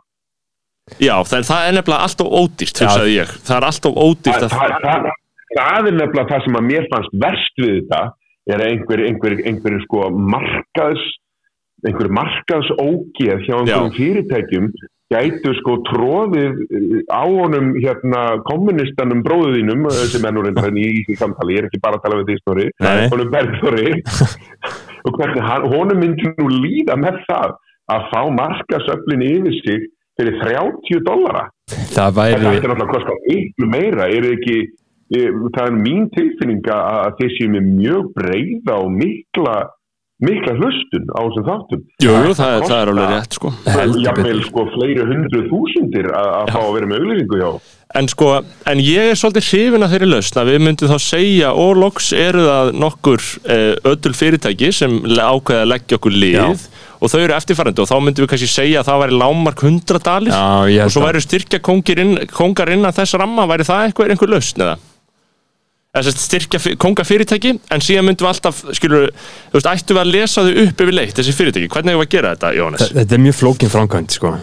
Speaker 2: já, það, það er nefnilega alltaf ódýrt, hugsaði ég. Það er alltaf ódýrt að
Speaker 8: það, það, það er nefnilega það sem að mér fannst verst við þetta er einhver, einhver, einhver sko markaðs einhver markaðs ógeð hjá einhverjum
Speaker 2: Já.
Speaker 8: fyrirtækjum gætu sko tróðið eh, á honum hérna kommunistanum bróðinum sem er nú reyndar henni í því samtali, ég er ekki bara að tala við því stóri, honum Bergþóri. Og hvernig honum myndi nú líða með það að fá markaðsöflin yfir sig fyrir 30 dollara.
Speaker 3: Það
Speaker 8: Þetta
Speaker 3: væri
Speaker 8: ætti náttúrulega að kosta ykkur meira, er ekki, ég, það er mín tilfinning að þeir séu með mjög breyða og mikla mikla hlustun á þessum þáttum.
Speaker 2: Jú, jú, það, er- það er alveg rétt sko.
Speaker 8: jafnvel sko fleiri hundru þúsundir að fá að vera með auglýsingu hjá.
Speaker 2: En sko, en ég er svolítið hrifin að þeirri lausn að við myndum þá segja og loks eru það nokkur eh, ödul fyrirtæki sem ákveða að leggja okkur lið.
Speaker 3: Já.
Speaker 2: Og þau eru eftirfærandi og þá myndum við kannski segja að það væri lámark 100 dalir
Speaker 3: Já, ég
Speaker 2: og svo væri styrkja kongar innan þess ramma, væri það eitthvað einhver lausn eða? Eða styrkja fyr- kongafyrirtæki en síðan myndum við alltaf, skilur, þú veist, ættum við að lesa þau upp yfir leitt, þessi fyrirtæki, hvernig hefur við að gera þetta, Jóhannes?
Speaker 3: Þetta er mjög flókin framkvæmt sko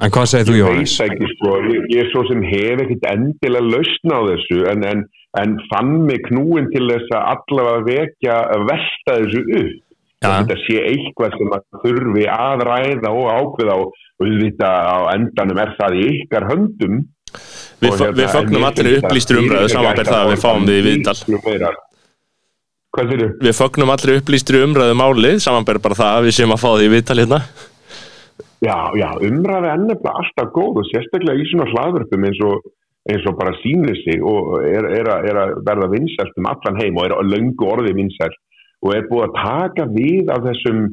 Speaker 3: En hvað segir þú Jóhannes?
Speaker 8: veit ekki sko, ég, ég svo sem hef ekkit endilega lausn á þessu en, en, en fann mig knúin til þess að allavega vekja að velta þessu upp
Speaker 3: Já.
Speaker 8: þetta sé eitthvað sem að þurfi að ræða og ákveða og auðvitað á endanum er það í ykkar höndum.
Speaker 2: Við, fö- við
Speaker 8: mér
Speaker 2: allir upplýstur umræðu samanber það að við fáum því viðtal. Við fögnum allir upplýstri umræðu málið, samanber bara það að við séum að fá því viðtal hérna.
Speaker 8: Já, já, umræði er nefnilega alltaf góð og sérstaklega í svona hlaðvörpum eins og, eins og bara sýnir sig og er, er, að, er að verða vinsælt um allan heim og er að löngu orði vinsælt og er búið að taka við af þessum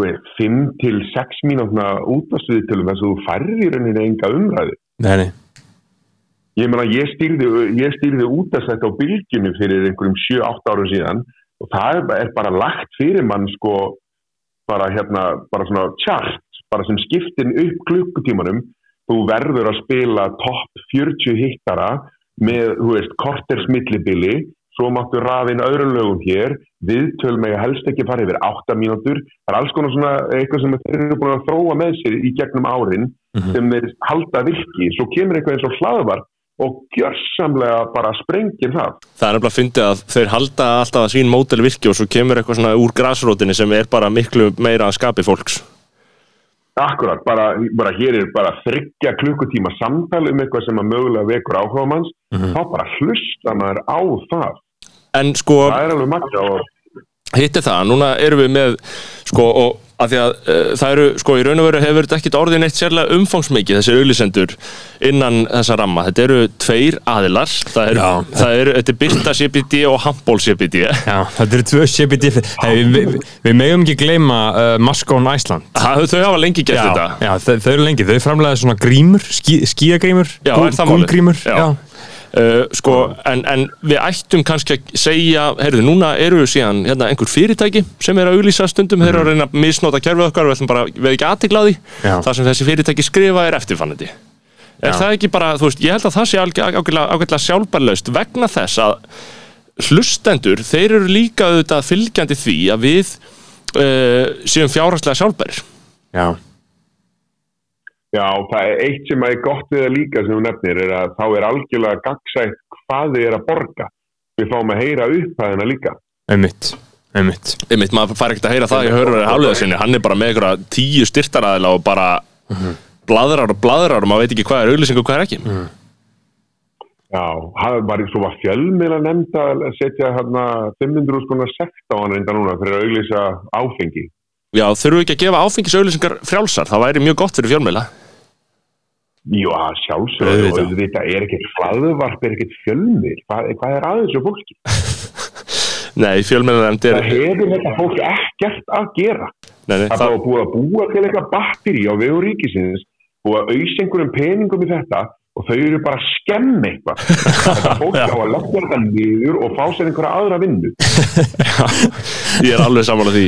Speaker 8: 5 til 6 mínútna útvastuðitölum þess að þú færði í rauninni enga umræðu.
Speaker 3: Nei,
Speaker 8: Ég meina, ég stýrði, ég stýrði útastætt á bylgjunu fyrir einhverjum 7-8 árum síðan og það er, bara lagt fyrir mann sko bara hérna, bara svona chart, bara sem skiptin upp klukkutímanum, þú verður að spila topp 40 hittara með, þú veist, korters millibili, svo máttu rafinn öðrum lögum hér, viðtöl með helst ekki fara yfir 8 mínútur, það er alls konar svona eitthvað sem þeir eru búin að þróa með sér í gegnum árin sem þeir halda virki, svo kemur eitthvað eins og hlaðvar og gjörsamlega bara sprengir það.
Speaker 2: Það er nefnilega að fyndi að þeir halda alltaf að sín mótel virki og svo kemur eitthvað svona úr grasrótinni sem er bara miklu meira að skapi fólks.
Speaker 8: Akkurat, bara, bara hér er bara þryggja klukkutíma samtal um eitthvað sem að mögulega vekur áhuga manns, þá bara hlusta maður á það.
Speaker 2: En sko,
Speaker 8: Það er alveg makka og
Speaker 2: hitt er það, núna erum við með, sko, og að því að uh, það eru, sko, í raun og veru hefur þetta ekkit orðið neitt sérlega umfangsmikið, þessi auglisendur innan þessa ramma. Þetta eru tveir aðilar, það eru,
Speaker 3: Já.
Speaker 2: það eru, þetta er Byrta CBD og Handból CBD.
Speaker 3: Já, þetta eru tvö CBD hey, við, við, við megum ekki gleyma uh, Maskón Æsland
Speaker 2: Það, þau hafa lengi gert
Speaker 3: Já,
Speaker 2: þetta.
Speaker 3: já þau, þau eru lengi, þau framlega svona grímur, skí, skíagrímur gúlgrímur
Speaker 2: Já. Uh, sko, en, en við ættum kannski að segja, heyrðu, núna eru við síðan hérna, einhver fyrirtæki sem er að auglýsa stundum, þeir eru að reyna að misnota kerfið okkar við ætlum bara, við ekki aðtiklaði
Speaker 3: Mhm.
Speaker 2: Það sem þessi fyrirtæki skrifa er eftirfannandi er það ekki bara, þú veist, ég held að það sé ágætlega, sjálfbarlaust vegna þess að hlustendur, þeir eru líka auðvitað fylgjandi því að við uh, séum fjárhagslega sjálfbærir.
Speaker 3: Já.
Speaker 8: Já, það er eitt sem er gott við það líka sem þú nefnir er að þá er algjörlega gagsætt hvað þið er að borga. Við fáum að heyra upphæðina líka.
Speaker 3: Einmitt, einmitt
Speaker 2: einmitt, maður fær ekkert að heyra það í hörður hálflega sinni, hann er bara með einhverja tíu styrtaræðila og bara bladrar og bladrar og maður veit ekki hvað er auglýsing og hvað er ekki
Speaker 8: Já, það var svo var fjölmiðla nefnd að setja hérna 500 skona sekt á hann reynda núna fyrir að auglýsa áfengi.
Speaker 2: Já, þurfum við ekki að gefa áfengis auglýsingar frjálsar, það væri mjög gott fyrir fjölmiðla
Speaker 8: Jú, að sjálfsögðu og
Speaker 2: Auðvitað.
Speaker 8: auðvitað er ekkert hlaðvarp, er ekkert fjölmið. Hvað, hvað er aðeins og fólki?
Speaker 2: Nei, fjölmiðla nefnd er
Speaker 8: Það hefur þetta fólk ekkert að gera.
Speaker 2: nei, nei,
Speaker 8: Það
Speaker 2: það,
Speaker 8: búið að búa til eitthvað batteri á vegu ríkisins og að auðs einhverjum peningum í þetta og þau eru bara að skemmi eitthvað. Þetta fólk á að leggja þetta niður og fá sér einhverja aðra vinnu.
Speaker 2: ég er alveg saman á því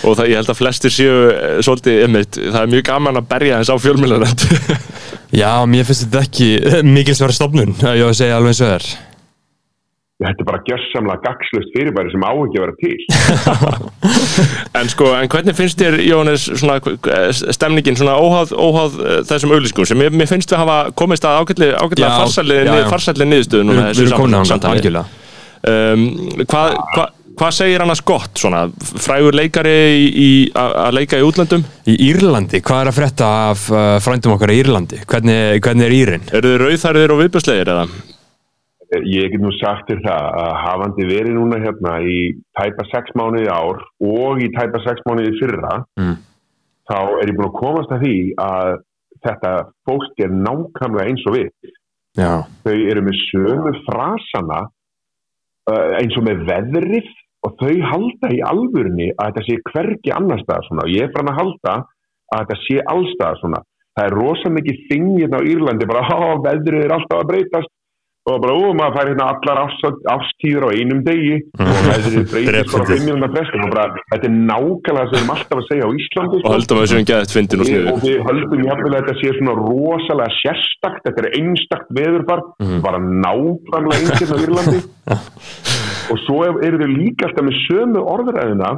Speaker 2: og það, ég held að flestir séu eh, svolítið, einmitt, það er mjög gaman að berja þess á fjölmiðla nefnd
Speaker 3: Já, mér finnst þetta ekki mikilsverð stofnun Ég var að segja alveg eins og þér
Speaker 8: Þetta er bara gjörsamlega gagslust fyrirbæri sem á ekki að vera til.
Speaker 2: En sko, en hvernig finnst þér, svona eh, stemningin, svona óháð, óháð eh, þessum auglýsingum sem mér, mér finnst við hafa komist að ágætlega, ágætlega
Speaker 3: Já,
Speaker 2: farsæli,
Speaker 3: já, já.
Speaker 2: farsæli niðurstöðu
Speaker 3: Við erum komin á hann,
Speaker 2: samtali.
Speaker 3: algjörlega
Speaker 2: um, hvað hva, hva segir annars gott, svona, frægur leikari í, í, að að leika í útlöndum?
Speaker 3: Í Írlandi, hvað er að frétta af uh, frændum okkar í Írlandi? Hvernig, hvernig er Írin?
Speaker 2: Eru þið rauðþæriðir og viðbjörslegir eða?
Speaker 8: Ég get nú sagt þér það að hafandi verið núna hérna í tæpa sex mánuði í ár og í tæpa sex mánuði í fyrra
Speaker 3: Mm.
Speaker 8: þá er ég búin að komast að því að þetta fólk er nákvæmlega eins og við.
Speaker 3: Já,
Speaker 8: Þau eru með sömu frasana eins og með veðrið og þau halda í alvörunni að þetta sé hvergi annar staðar svona. Og ég er fann að halda að þetta sé allstaðar svona. Það er rosa mikið þingin á Írlandi bara, há, veðrið er alltaf að breytast og bara, ó, maður fær hérna allar ástíður á einum degi. Og veðrið breytist bara
Speaker 2: Drepandi.
Speaker 8: 5 minúna frestum og bara, þetta er nákvæmlega það sem við erum alltaf að segja á Íslandi
Speaker 2: og
Speaker 8: sko.
Speaker 2: höldum að þessu um geðið fyndin og
Speaker 8: Við-
Speaker 2: sniðu
Speaker 8: og við höldum jafnvel að þetta sé svona rosalega sérstakt, þetta er einstakt veðurfar, bara nákvæmlega einsinn á Írlandi. Og svo er- eru þau líka alltaf með sömu orðræðina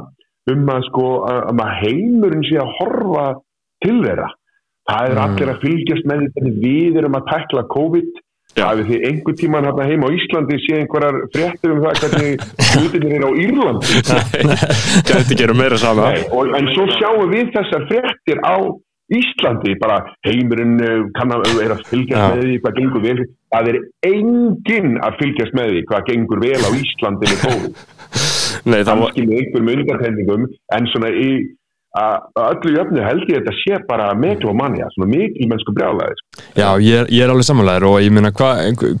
Speaker 8: um að sko að, að maður heimurinn sé að horfa til þeirra. Það er allir að fylgjast með hvernig við erum að tækla COVID Hafið þið einhver tíman hérna heima á Íslandi sé einhverjar fréttir um það hvernig hlutinir er á Írlandi.
Speaker 2: Gæti gera meira sama.
Speaker 8: Nei, og, en svo sjáum við þessar fréttir á Íslandi, bara heimurinn uh, kann að er að fylgjast
Speaker 3: Já.
Speaker 8: með því hvað gengur vel, það er enginn að fylgjast með því hvað gengur vel á Íslandi með COVID,
Speaker 2: Nei, það var,
Speaker 8: kannski með einhverjum undartendingum en svona í að öllu jöfnu held ég þetta sé bara meglomania, svona mikil mennsku brjálæði sko.
Speaker 3: Já, ég er, ég er alveg samanlegar og ég meina hva,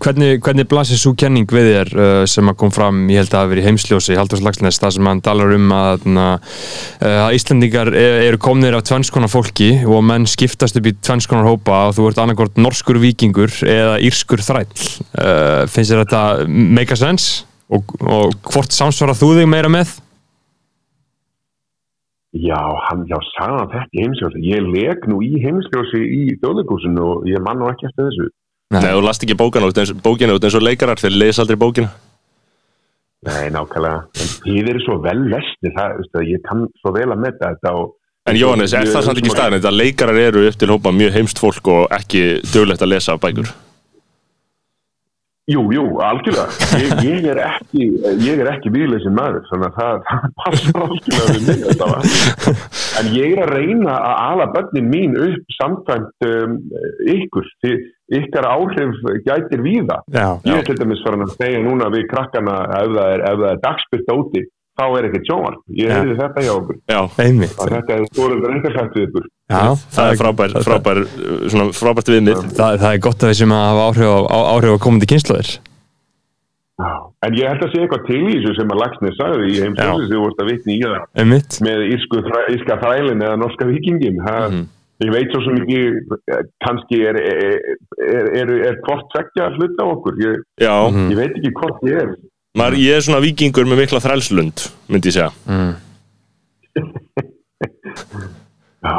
Speaker 3: hvernig, hvernig blasir svo kenning við þér uh, sem að kom fram, ég held að hafi verið heimsljósi Halldórs Lagsnes, það sem hann talar um að, na, uh, að Íslandingar e- eru komnir af tvennskonar fólki og menn skiptast upp í tvennskonar hópa og þú ert annarkort norskur vikingur eða írskur þræll uh, finnst þér þetta make a sense og, og hvort samsvara þú þig meira með?
Speaker 8: Já, hann, já, sagði hann þetta í heimsljósi ég leg nú í heimsljósi í þjóðleikúsinu og ég man nú ekki eftir þessu.
Speaker 2: Nei, þú last ekki bókina út eins, bókina út eins og leikarar þeir lesa aldrei bókina.
Speaker 8: Nei, nákvæmlega, en þið eru svo vel lesni, það, veistu, ég kann svo vel að metta þetta og
Speaker 2: En Jóhannes, er það samt ekki staðin að leikarar eru upp til hópa mjög heimst fólk og ekki döglegt að lesa bækur?
Speaker 8: Jú, jú, algjörlega. Ég, ég er ekki, ég er ekki viðleysin maður, þannig að það, passar algjörlega við mig þetta var. En ég er að reyna að ala börnin mín upp samkvæmt um, ykkur, því ykkar áhrif gætir víða.
Speaker 3: Já,
Speaker 8: Ég er til dæmis farin að segja núna við krakkana ef það er, er dagspyrta úti, þá er ekkert sjónvarp. Ég
Speaker 3: Já.
Speaker 8: heyrði þetta hjá okkur.
Speaker 2: Já,
Speaker 3: einmitt
Speaker 8: Að þetta er eitthvað sagt við ykkur.
Speaker 3: Já,
Speaker 2: það er frábær, frábær, svona frábært viðmið.
Speaker 3: Það, það er gott að við sem að hafa áhrif á, á, áhrif á komandi kynnslóðir
Speaker 8: Já. En ég held að sé eitthvað til í þessu sem að Lagsnes sagði í heimsóðis sem þú vorst að vitni í það.
Speaker 3: Einmitt
Speaker 8: með írsku, írska þrælin eða norska vikingin ha, ég veit svo sem ekki eh, kannski er er, er, er, er hvort að hluta okkur ég,
Speaker 2: Já,
Speaker 8: ég veit ekki hvort ég er
Speaker 2: maður, ég er svona vikingur með mikla þrælslund, myndi ég segja.
Speaker 8: já,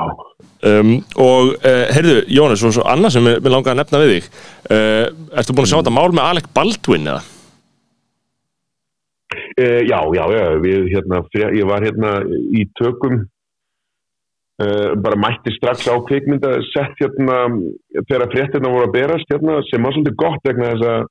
Speaker 2: Um, og uh, heyrðu, Jóhannes, og annað sem mér langaði að nefna við þig. Uh, ertu búin að sjá þetta mál með Alec Baldwin eða?
Speaker 8: e, já, já, já við, hérna, ég var hérna í tökum bara mætti strax á kvikmynda sett hérna þegar fréttina voru að berast hérna sem var svolítið gott vegna þess að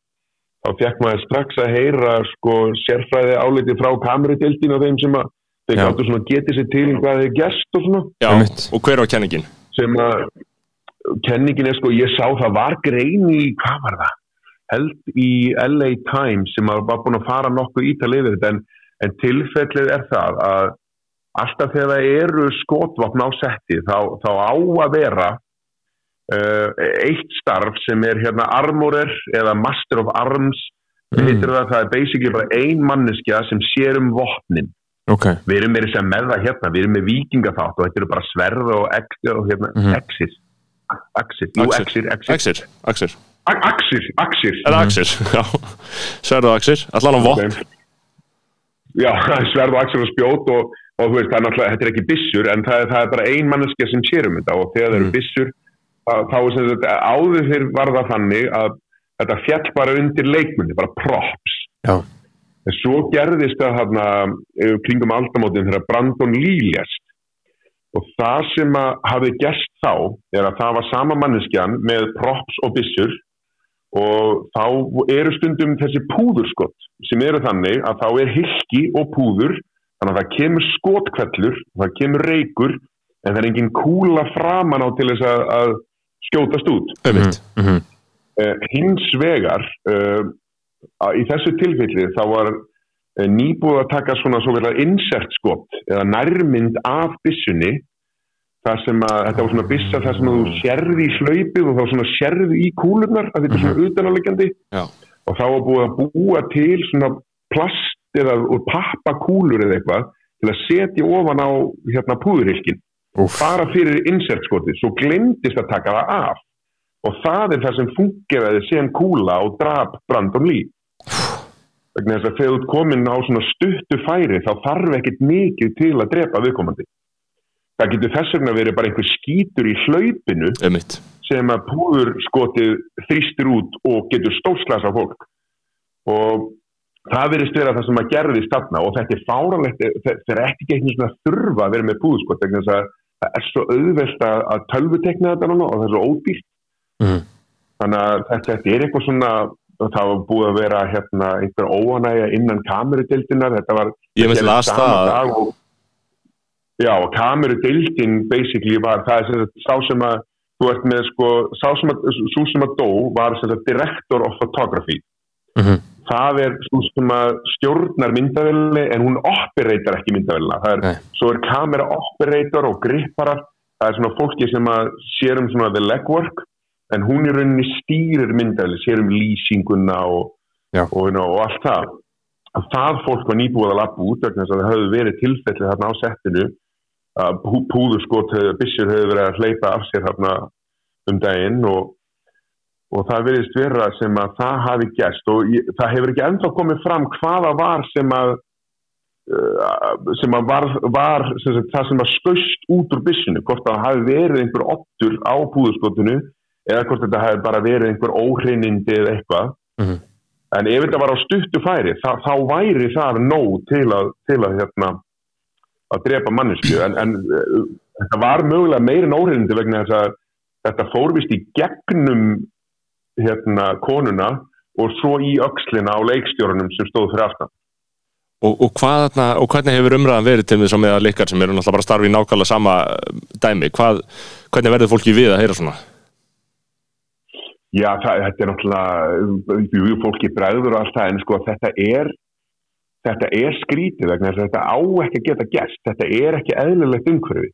Speaker 8: þá fekk maður strax að heyra sko sérfræði áliti frá kamerudildin og þeim sem að þeir gáttu svona getið sér til um hvað þeir gerst og svona
Speaker 2: Já,
Speaker 3: Einmitt.
Speaker 2: og hver var kenningin?
Speaker 8: sem að kenningin er sko, ég sá það var grein í, hvað var það held í LA Times sem að var búin að fara nokkuð ítal yfir þetta en, en tilfellið er það að alltaf þegar það eru skotvapn á setti þá, þá á að vera eitt starf sem er hérna armorer eða master of arms mm. það, það er basically bara ein manneskja sem sér um vopnin.
Speaker 3: Ok.
Speaker 8: Við erum meira sem með það hérna, við erum með vikingaþátt og þetta eru bara sverð og, og hérna,
Speaker 3: Mhm.
Speaker 8: exir. Axir, jú, exir, exir
Speaker 2: Axir, Axir.
Speaker 8: A- axir, axir.
Speaker 2: Eða Axir, já. Sverðu Axir, allan á vopn.
Speaker 8: Já, sverð og axir og spjót og, og veist, það er náttúrulega, þetta er ekki byssur en það, það er bara ein manneskja sem sér um þetta og þegar það eru
Speaker 3: Mhm.
Speaker 8: byssur þá, er sem þetta, áður fyrir var það þannig að þetta fjall bara undir leikmunni, bara props.
Speaker 3: Já.
Speaker 8: En svo gerðist það eh, kringum aldamótin þegar Brandon Lee lést. Og það sem að hafi gerst þá er að það var sama manneskjan með props og byssur. Og þá eru stundum þessi púðurskott sem eru þannig að þá er hilki og púður. Þannig að það kemur skotkvellur, það kemur reykur en það er engin kúla framan á til þess að, að skjótast út.
Speaker 2: Einmitt.
Speaker 3: Mhm.
Speaker 8: Uh, hins vegar uh, í þessu tilfelli þá var uh, nýbúið að taka svona svo verið insert skot eða nærmynd af byssunni þar sem að þetta var svona byssa þar sem að þú sérði í hlaupið og þá svona sérði í kúlurnar að þetta er svona utanáleggjandi
Speaker 2: Já.
Speaker 8: og þá var búið að búa til svona plast eða úr pappakúlur eða eitthvað til að setja ofan á hérna púðurhylkin
Speaker 3: Úff.
Speaker 8: bara fyrir insertskotið, svo glemdist að taka það af. Og það er það sem fungeraði sem kúla og drap Brandon Lee. Vegna þess að þegar þú komin á svona stuttu færi þá þarf ekkert mikið til að drepa viðkomandi. Það getur þess vegna verið bara einhver skítur í hlaupinu
Speaker 2: einmitt.
Speaker 8: sem að púðurskotið þrýstir út og getur stórslas af fólk. Og það verðist vera það sem að gerðist þarna og þetta er fáranlegt þetta er ekki ekki svona þurfa að vera með púðurskot vegna þess að það er svo auðvelt að, að tölvutekna þetta núna og það er svo ódýrt
Speaker 3: Mhm.
Speaker 8: þannig að þetta, þetta er eitthvað svona það var búið að vera hérna einhver óanægja innan kamerudeildinar þetta var
Speaker 2: það.
Speaker 8: og, já, og kamerudeildin basically var það sem sá sem að þú ert með sko, sá sem að, sem að dó var sem sagt director of photography
Speaker 3: Mhm.
Speaker 8: Það er svo sem að stjórnar myndavelni en hún operator ekki myndavelina það er,
Speaker 3: Nei.
Speaker 8: svo er kamera operator og gripparar. Það er svona fólki sem að sér um svona the legwork en hún í rauninni stýrir myndavelni, sér um lýsinguna og, og, og, og allt það. Að það fólk var nýbúið að lappa út vegna þess að það höfðu verið tilfelli þarna á settinu að pú- púðurskot byssur höfðu verið að hleypa af sér þarna um daginn og, og það verðist vera sem að það hafi gæst og ég, það hefur ekki ennþá komið fram hvaða var sem að uh, sem að var, var sem sagt, það sem var skaust út úr byssinu hvort það hafi verið einhver ottur á púðurskotinu eða hvort þetta hafi bara verið einhver óhreinindi eða eitthvað
Speaker 3: Mhm.
Speaker 8: en ef þetta var á stuttu færi þá, þá væri það nóg til að, til að hérna að drepa mannesku en, en uh, þetta var mögulega meira en óhreinindi vegna þess að þetta fórvist í gegnum hérna konuna og svo í öxlina á leikstjórunum sem stóð fyrir aftan.
Speaker 2: Og, og, hvað, þarna, og hvernig hefur umræðan verið til þess að með að leikar sem eru náttúrulega bara að starfa í nákvæmlega sama eh, dæmi? Hvað, hvernig verður fólki við að heyra svona?
Speaker 8: Já, það, þetta er náttúrulega fólki bregður og allt það en sko þetta er þetta er skrítið vegna þess að þetta á ekki að geta gæst, þetta er ekki eðlilegt umhverfi.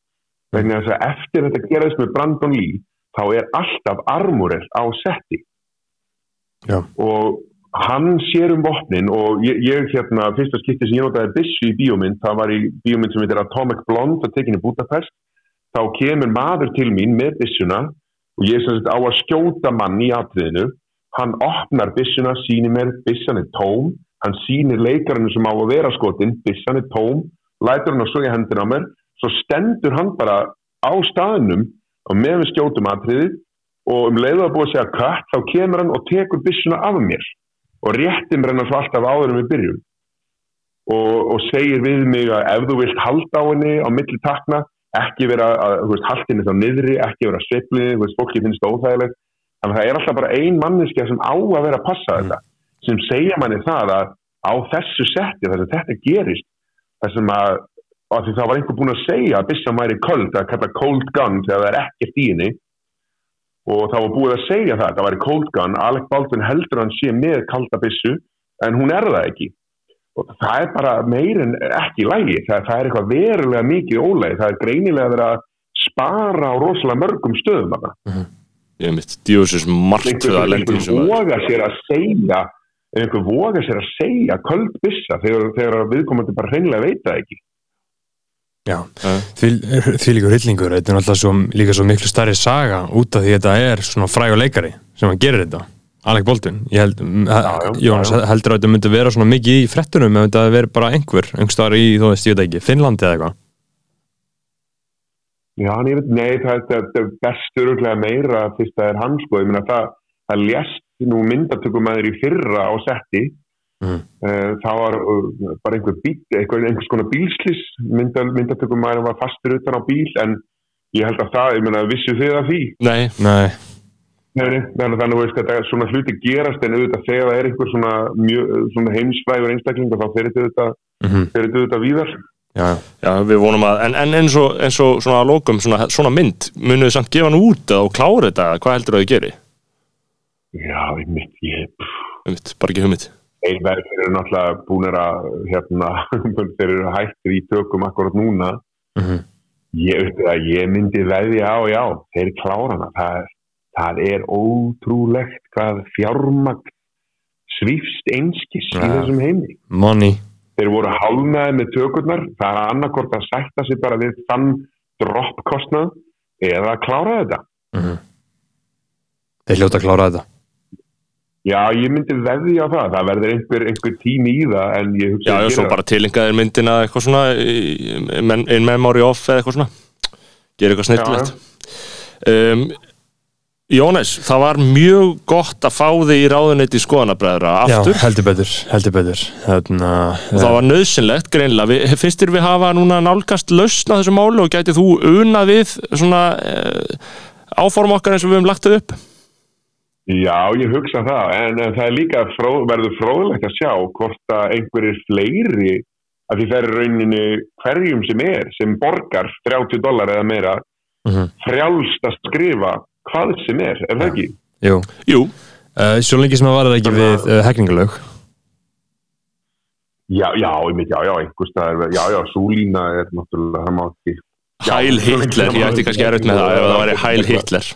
Speaker 8: Vegna þess að eftir þetta gerðist með Brandon Lee þá er alltaf armúrel á setti
Speaker 3: Já.
Speaker 8: og hann sér um vopnin og ég, ég hérna, fyrsta skipti sem ég notaði byssu í bíómynd, það var í bíómynd sem heitir Atomic Blonde, það tekinni Budapest. Þá kemur maður til mín með byssuna og ég sem sagt á að skjóta mann í atriðinu. Hann opnar byssuna, sýnir mér byssan er tóm, hann sýnir leikarinu sem á að vera skotin, byssan er tóm. Lætur hann að í hendina á mér. Svo stendur hann bara á staðnum og með við skjótum atriðið og um leiðu að búið að segja cut þá kemur hann og tekur byssuna af mér og réttir mér hennar svo alltaf áður en við byrjum og, og segir við mig að ef þú vilt halda á henni á milli takna ekki vera að, veist, haltinni þá niðri, ekki vera þú veist, fólki finnst það óþægilegt. Að það er alltaf bara ein manneskja sem á að vera að passa þetta, sem segja manni það að á þessu setti, þess að þetta gerist, þess að, að því það var einhver búin að segja að byssan væri köld, að kalla cold gun þegar það er ekkert í henni og það var búið að segja það, það væri cold gun, Alec Baldwin heldur hann sé með kalda byssu, en hún er það ekki. Og það er bara meir en ekki lægi, það, það er eitthvað verulega mikið ólægi, það er greinilega verið að spara á rosalega mörgum stöðum þarna.
Speaker 2: ég mitt, djóðsins margt
Speaker 8: einhver,
Speaker 2: að lendi í
Speaker 8: einhver
Speaker 2: þessu
Speaker 8: voga sér að segja einhver voga sér að segja köldbissa þegar, þegar viðkomandi bara hreinlega veit það ekki
Speaker 3: því, því líka hryllingur þetta er náttúrulega svo, líka svo miklu starri saga út af því þetta er svona fræg og leikari sem hann gerir þetta, Alec Baldwin ég held,
Speaker 8: já,
Speaker 3: Jónas
Speaker 8: já, já.
Speaker 3: heldur að þetta myndi vera svona mikið í frettunum ef þetta veri bara einhver, einhver staðar í, þú veist, ég veit ekki Finnlandi eða eitthvað?
Speaker 8: Já, veit, nei, það, er best öruglega meira fyrst það er hann sko, ég meina það, það lést nú myndatökumæður í fyrra á setti
Speaker 3: Mhm.
Speaker 8: uh, það var uh, bara einhver bíl, einhver, einhvers konar bílslis mynda, myndatökumæður var fastur utan á bíl en ég held að það, ég meina, vissu þið að því?
Speaker 2: Nei,
Speaker 3: Nei,
Speaker 8: Nei, nei, þannig að veist, þetta, svona hluti gerast en auðvitað þegar það er einhver svona, mjög, svona heimsfrægur einstakling og þá fer þetta þetta auðvitað víðar.
Speaker 3: já,
Speaker 2: já, við vonum að en, en eins, og, eins og svona að lókum svona, svona mynd, munið þið samt gefa hann út og klára þetta, hvað heldur það að þið geri?
Speaker 8: Já, ég mitt, ég,
Speaker 2: bara ekki hugmynd
Speaker 8: þeir eru náttúrulega búinir að, hérna, þeir eru hættir í tökum akkurat núna.
Speaker 3: Mhm.
Speaker 8: Ég, veit að ég myndi veðja á, já, þeir klára hana. Það, það er ótrúlegt hvað fjármagn svífst einskis í
Speaker 3: Ja.
Speaker 8: þessum heimi.
Speaker 3: money
Speaker 8: þeir voru hálnaði með tökurnar það er annarkort að sætta sig bara við þann droppkostnað eða að klára þetta
Speaker 3: Þeir hljóta að klára þetta
Speaker 8: Já, ég myndi veði á það, það verður einhver, einhver tími í það en ég hugsa
Speaker 2: Já,
Speaker 8: að
Speaker 2: já, svo bara tilengaðir myndina eitthvað svona í- in memory of eða eitthvað svona. Gera eitthvað snillilegt. Um, Jónes, það var mjög gott að fá þig í ráðuneyti skoðanabræðra. Aftur?
Speaker 3: Já, heldur betur, heldur betur. Þarna,
Speaker 2: og það var nöðsynlegt greinlega, við, finnst þér við hafa núna nálgast lausn á þessu máli og gætið þú unað við svona uh, áform okkar eins og við höfum lagt þau upp
Speaker 8: Já, ég hugsa það, en, en það er líka fró, verður fróðlegt að sjá hvort að einhverjir fleiri að því það er rauninni hverjum sem er sem borgar 30 dólar eða meira
Speaker 3: Mhm.
Speaker 8: frjálst að skrifa hvað sem er, er það ekki?
Speaker 3: Jú,
Speaker 2: Jú,
Speaker 3: uh, svo lengi sem það var það ekki við uh, heklingalög
Speaker 8: Já, já, einmitt, já, já, einhvers staðar, já, já, súlína er náttúrulega, það má ekki
Speaker 2: Hæl Hitler, ég ætti kannski erfitt með það ef það væri Hæl Hitler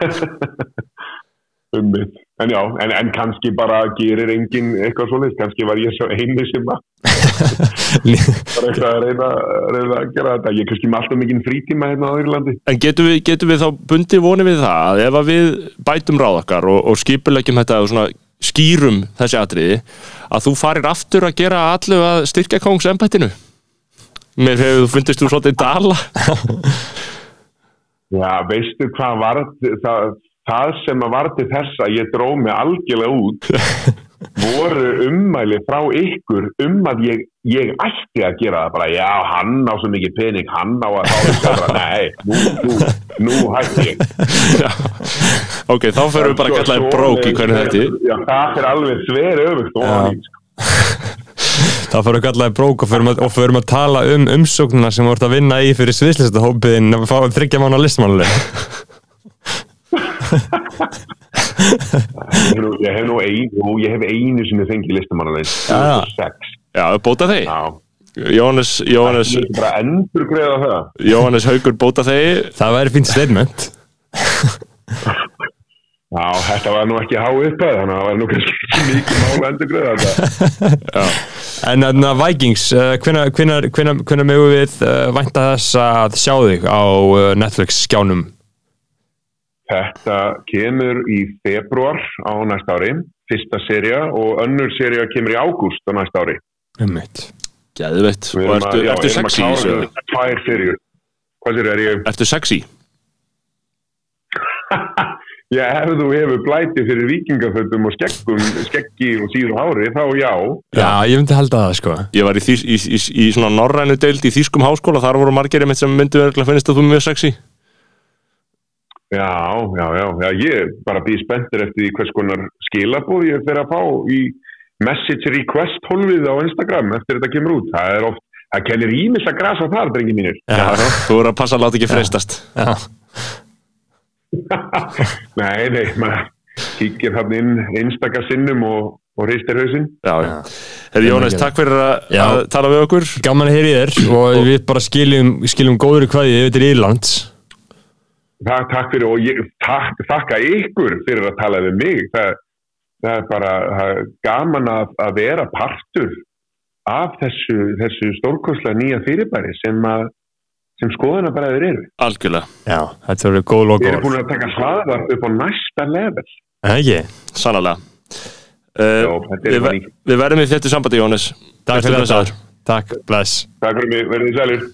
Speaker 8: Einmitt. En já, en, en kannski bara gerir enginn eitthvað svoleiðis, kannski var ég svo eini sem að bara eitthvað að reyna, reyna að gera þetta. Ég kannski með alltaf mikinn frítíma hérna á Írlandi.
Speaker 2: En getum við, getum við þá bundið vonið við það að ef að við bætum ráð okkar og, og skipulegjum þetta og svona skýrum þessi atriði að þú farir aftur að gera allu að styrkja kongs embættinu Mér hefur þú fundist þú svolítið dala
Speaker 8: Já, veistu hvað var það, það sem að var til þess að ég dró mig algjörlega út voru ummæli frá ykkur um að ég, ég ætti að gera það bara, já, hann á svo mikið pening, hann á að fá þetta bara, nei, nú, nú, nú hætti ég.
Speaker 2: Ok, þá förum við bara að kalla þér brók í hvernig þetta
Speaker 8: Já, það er alveg sver öfugt og hann.
Speaker 3: Það fyrir að kalla það brók og förum að, að tala um umsóknuna sem voru að vinna í fyrir sviðslistahópiðin að fá þryggja mánu listmánuleg
Speaker 8: Ég hef nú- ég hef nú einu, ég hef einu sem ég fengi
Speaker 3: Já.
Speaker 8: 2006.
Speaker 2: Já, bóta þeir
Speaker 8: Já,
Speaker 2: Jóhannes, Jóhannes. Jóhannes Haugur bóta þeir
Speaker 3: Það væri fínt statement.
Speaker 8: Já, þetta var nú ekki há upphæð, þannig að það var nú kannski mikið mál að endur greiða
Speaker 3: En Vikings, uh, hvenær, hvenær, hvenær, hvenær megum við uh, vænta þess að sjá þig á uh, Netflix skjánum?
Speaker 8: Þetta kemur í februar á næsta ári, fyrsta seria og önnur seria kemur í ágúst á næsta ári.
Speaker 3: Ummitt
Speaker 2: Geðveitt
Speaker 8: Við
Speaker 2: Og ertu,
Speaker 8: að- já,
Speaker 2: ertu
Speaker 8: að
Speaker 2: sexy.
Speaker 8: Hvað sér, er ég...
Speaker 2: Ertu sexy?
Speaker 8: Já, ef þú hefur blæti fyrir vikingaföldum og skeggum, skeggi og síður hári, þá já.
Speaker 3: Já, ég myndi halda það sko
Speaker 2: Ég var í, þýs, í, í, í svona norrænu deild í þýskum háskóla Þar voru margir einmitt sem myndu örgulega finnst að þú er mjög sexy
Speaker 8: Já, já, já, já, ég er bara býð spenntur eftir því hvers konar skilabóð ég fer að fá í message request hólfið á Instagram eftir þetta kemur út. Það er oft, það kennir ímis að grasa þar, drengi mínir.
Speaker 2: Já, þú voru að passa að láta ekki freistast
Speaker 3: Já,
Speaker 8: Nei, nei, maður kíkir hann inn einstaka sinnum og, og reistir hausinn.
Speaker 2: Já, já. Hefði Jónas, takk fyrir að, að tala við okkur.
Speaker 3: Gaman að heyri þér og við bara skiljum, skiljum góður í hvaði yfir til Írlands.
Speaker 8: Takk, takk fyrir og ég takk, þakka ykkur fyrir að tala við mig. Það, það er bara það er gaman að, að vera partur af þessu, þessu stórkoslega nýja fyrirbæri sem, að, sem skoðanabræður eru.
Speaker 2: Algjörlega,
Speaker 3: Já, þetta verður góð
Speaker 8: Við
Speaker 3: logo
Speaker 8: erum búin að taka hlaðar upp á næsta level.
Speaker 3: Ekki?
Speaker 2: sannlega uh,
Speaker 8: er
Speaker 2: við, ver-
Speaker 8: í.
Speaker 2: við verðum í þetta sambandi Jónas
Speaker 3: Takk fyrir
Speaker 2: blessaður.
Speaker 3: þetta Takk, bless
Speaker 8: Takk fyrir mig, verðið sælir.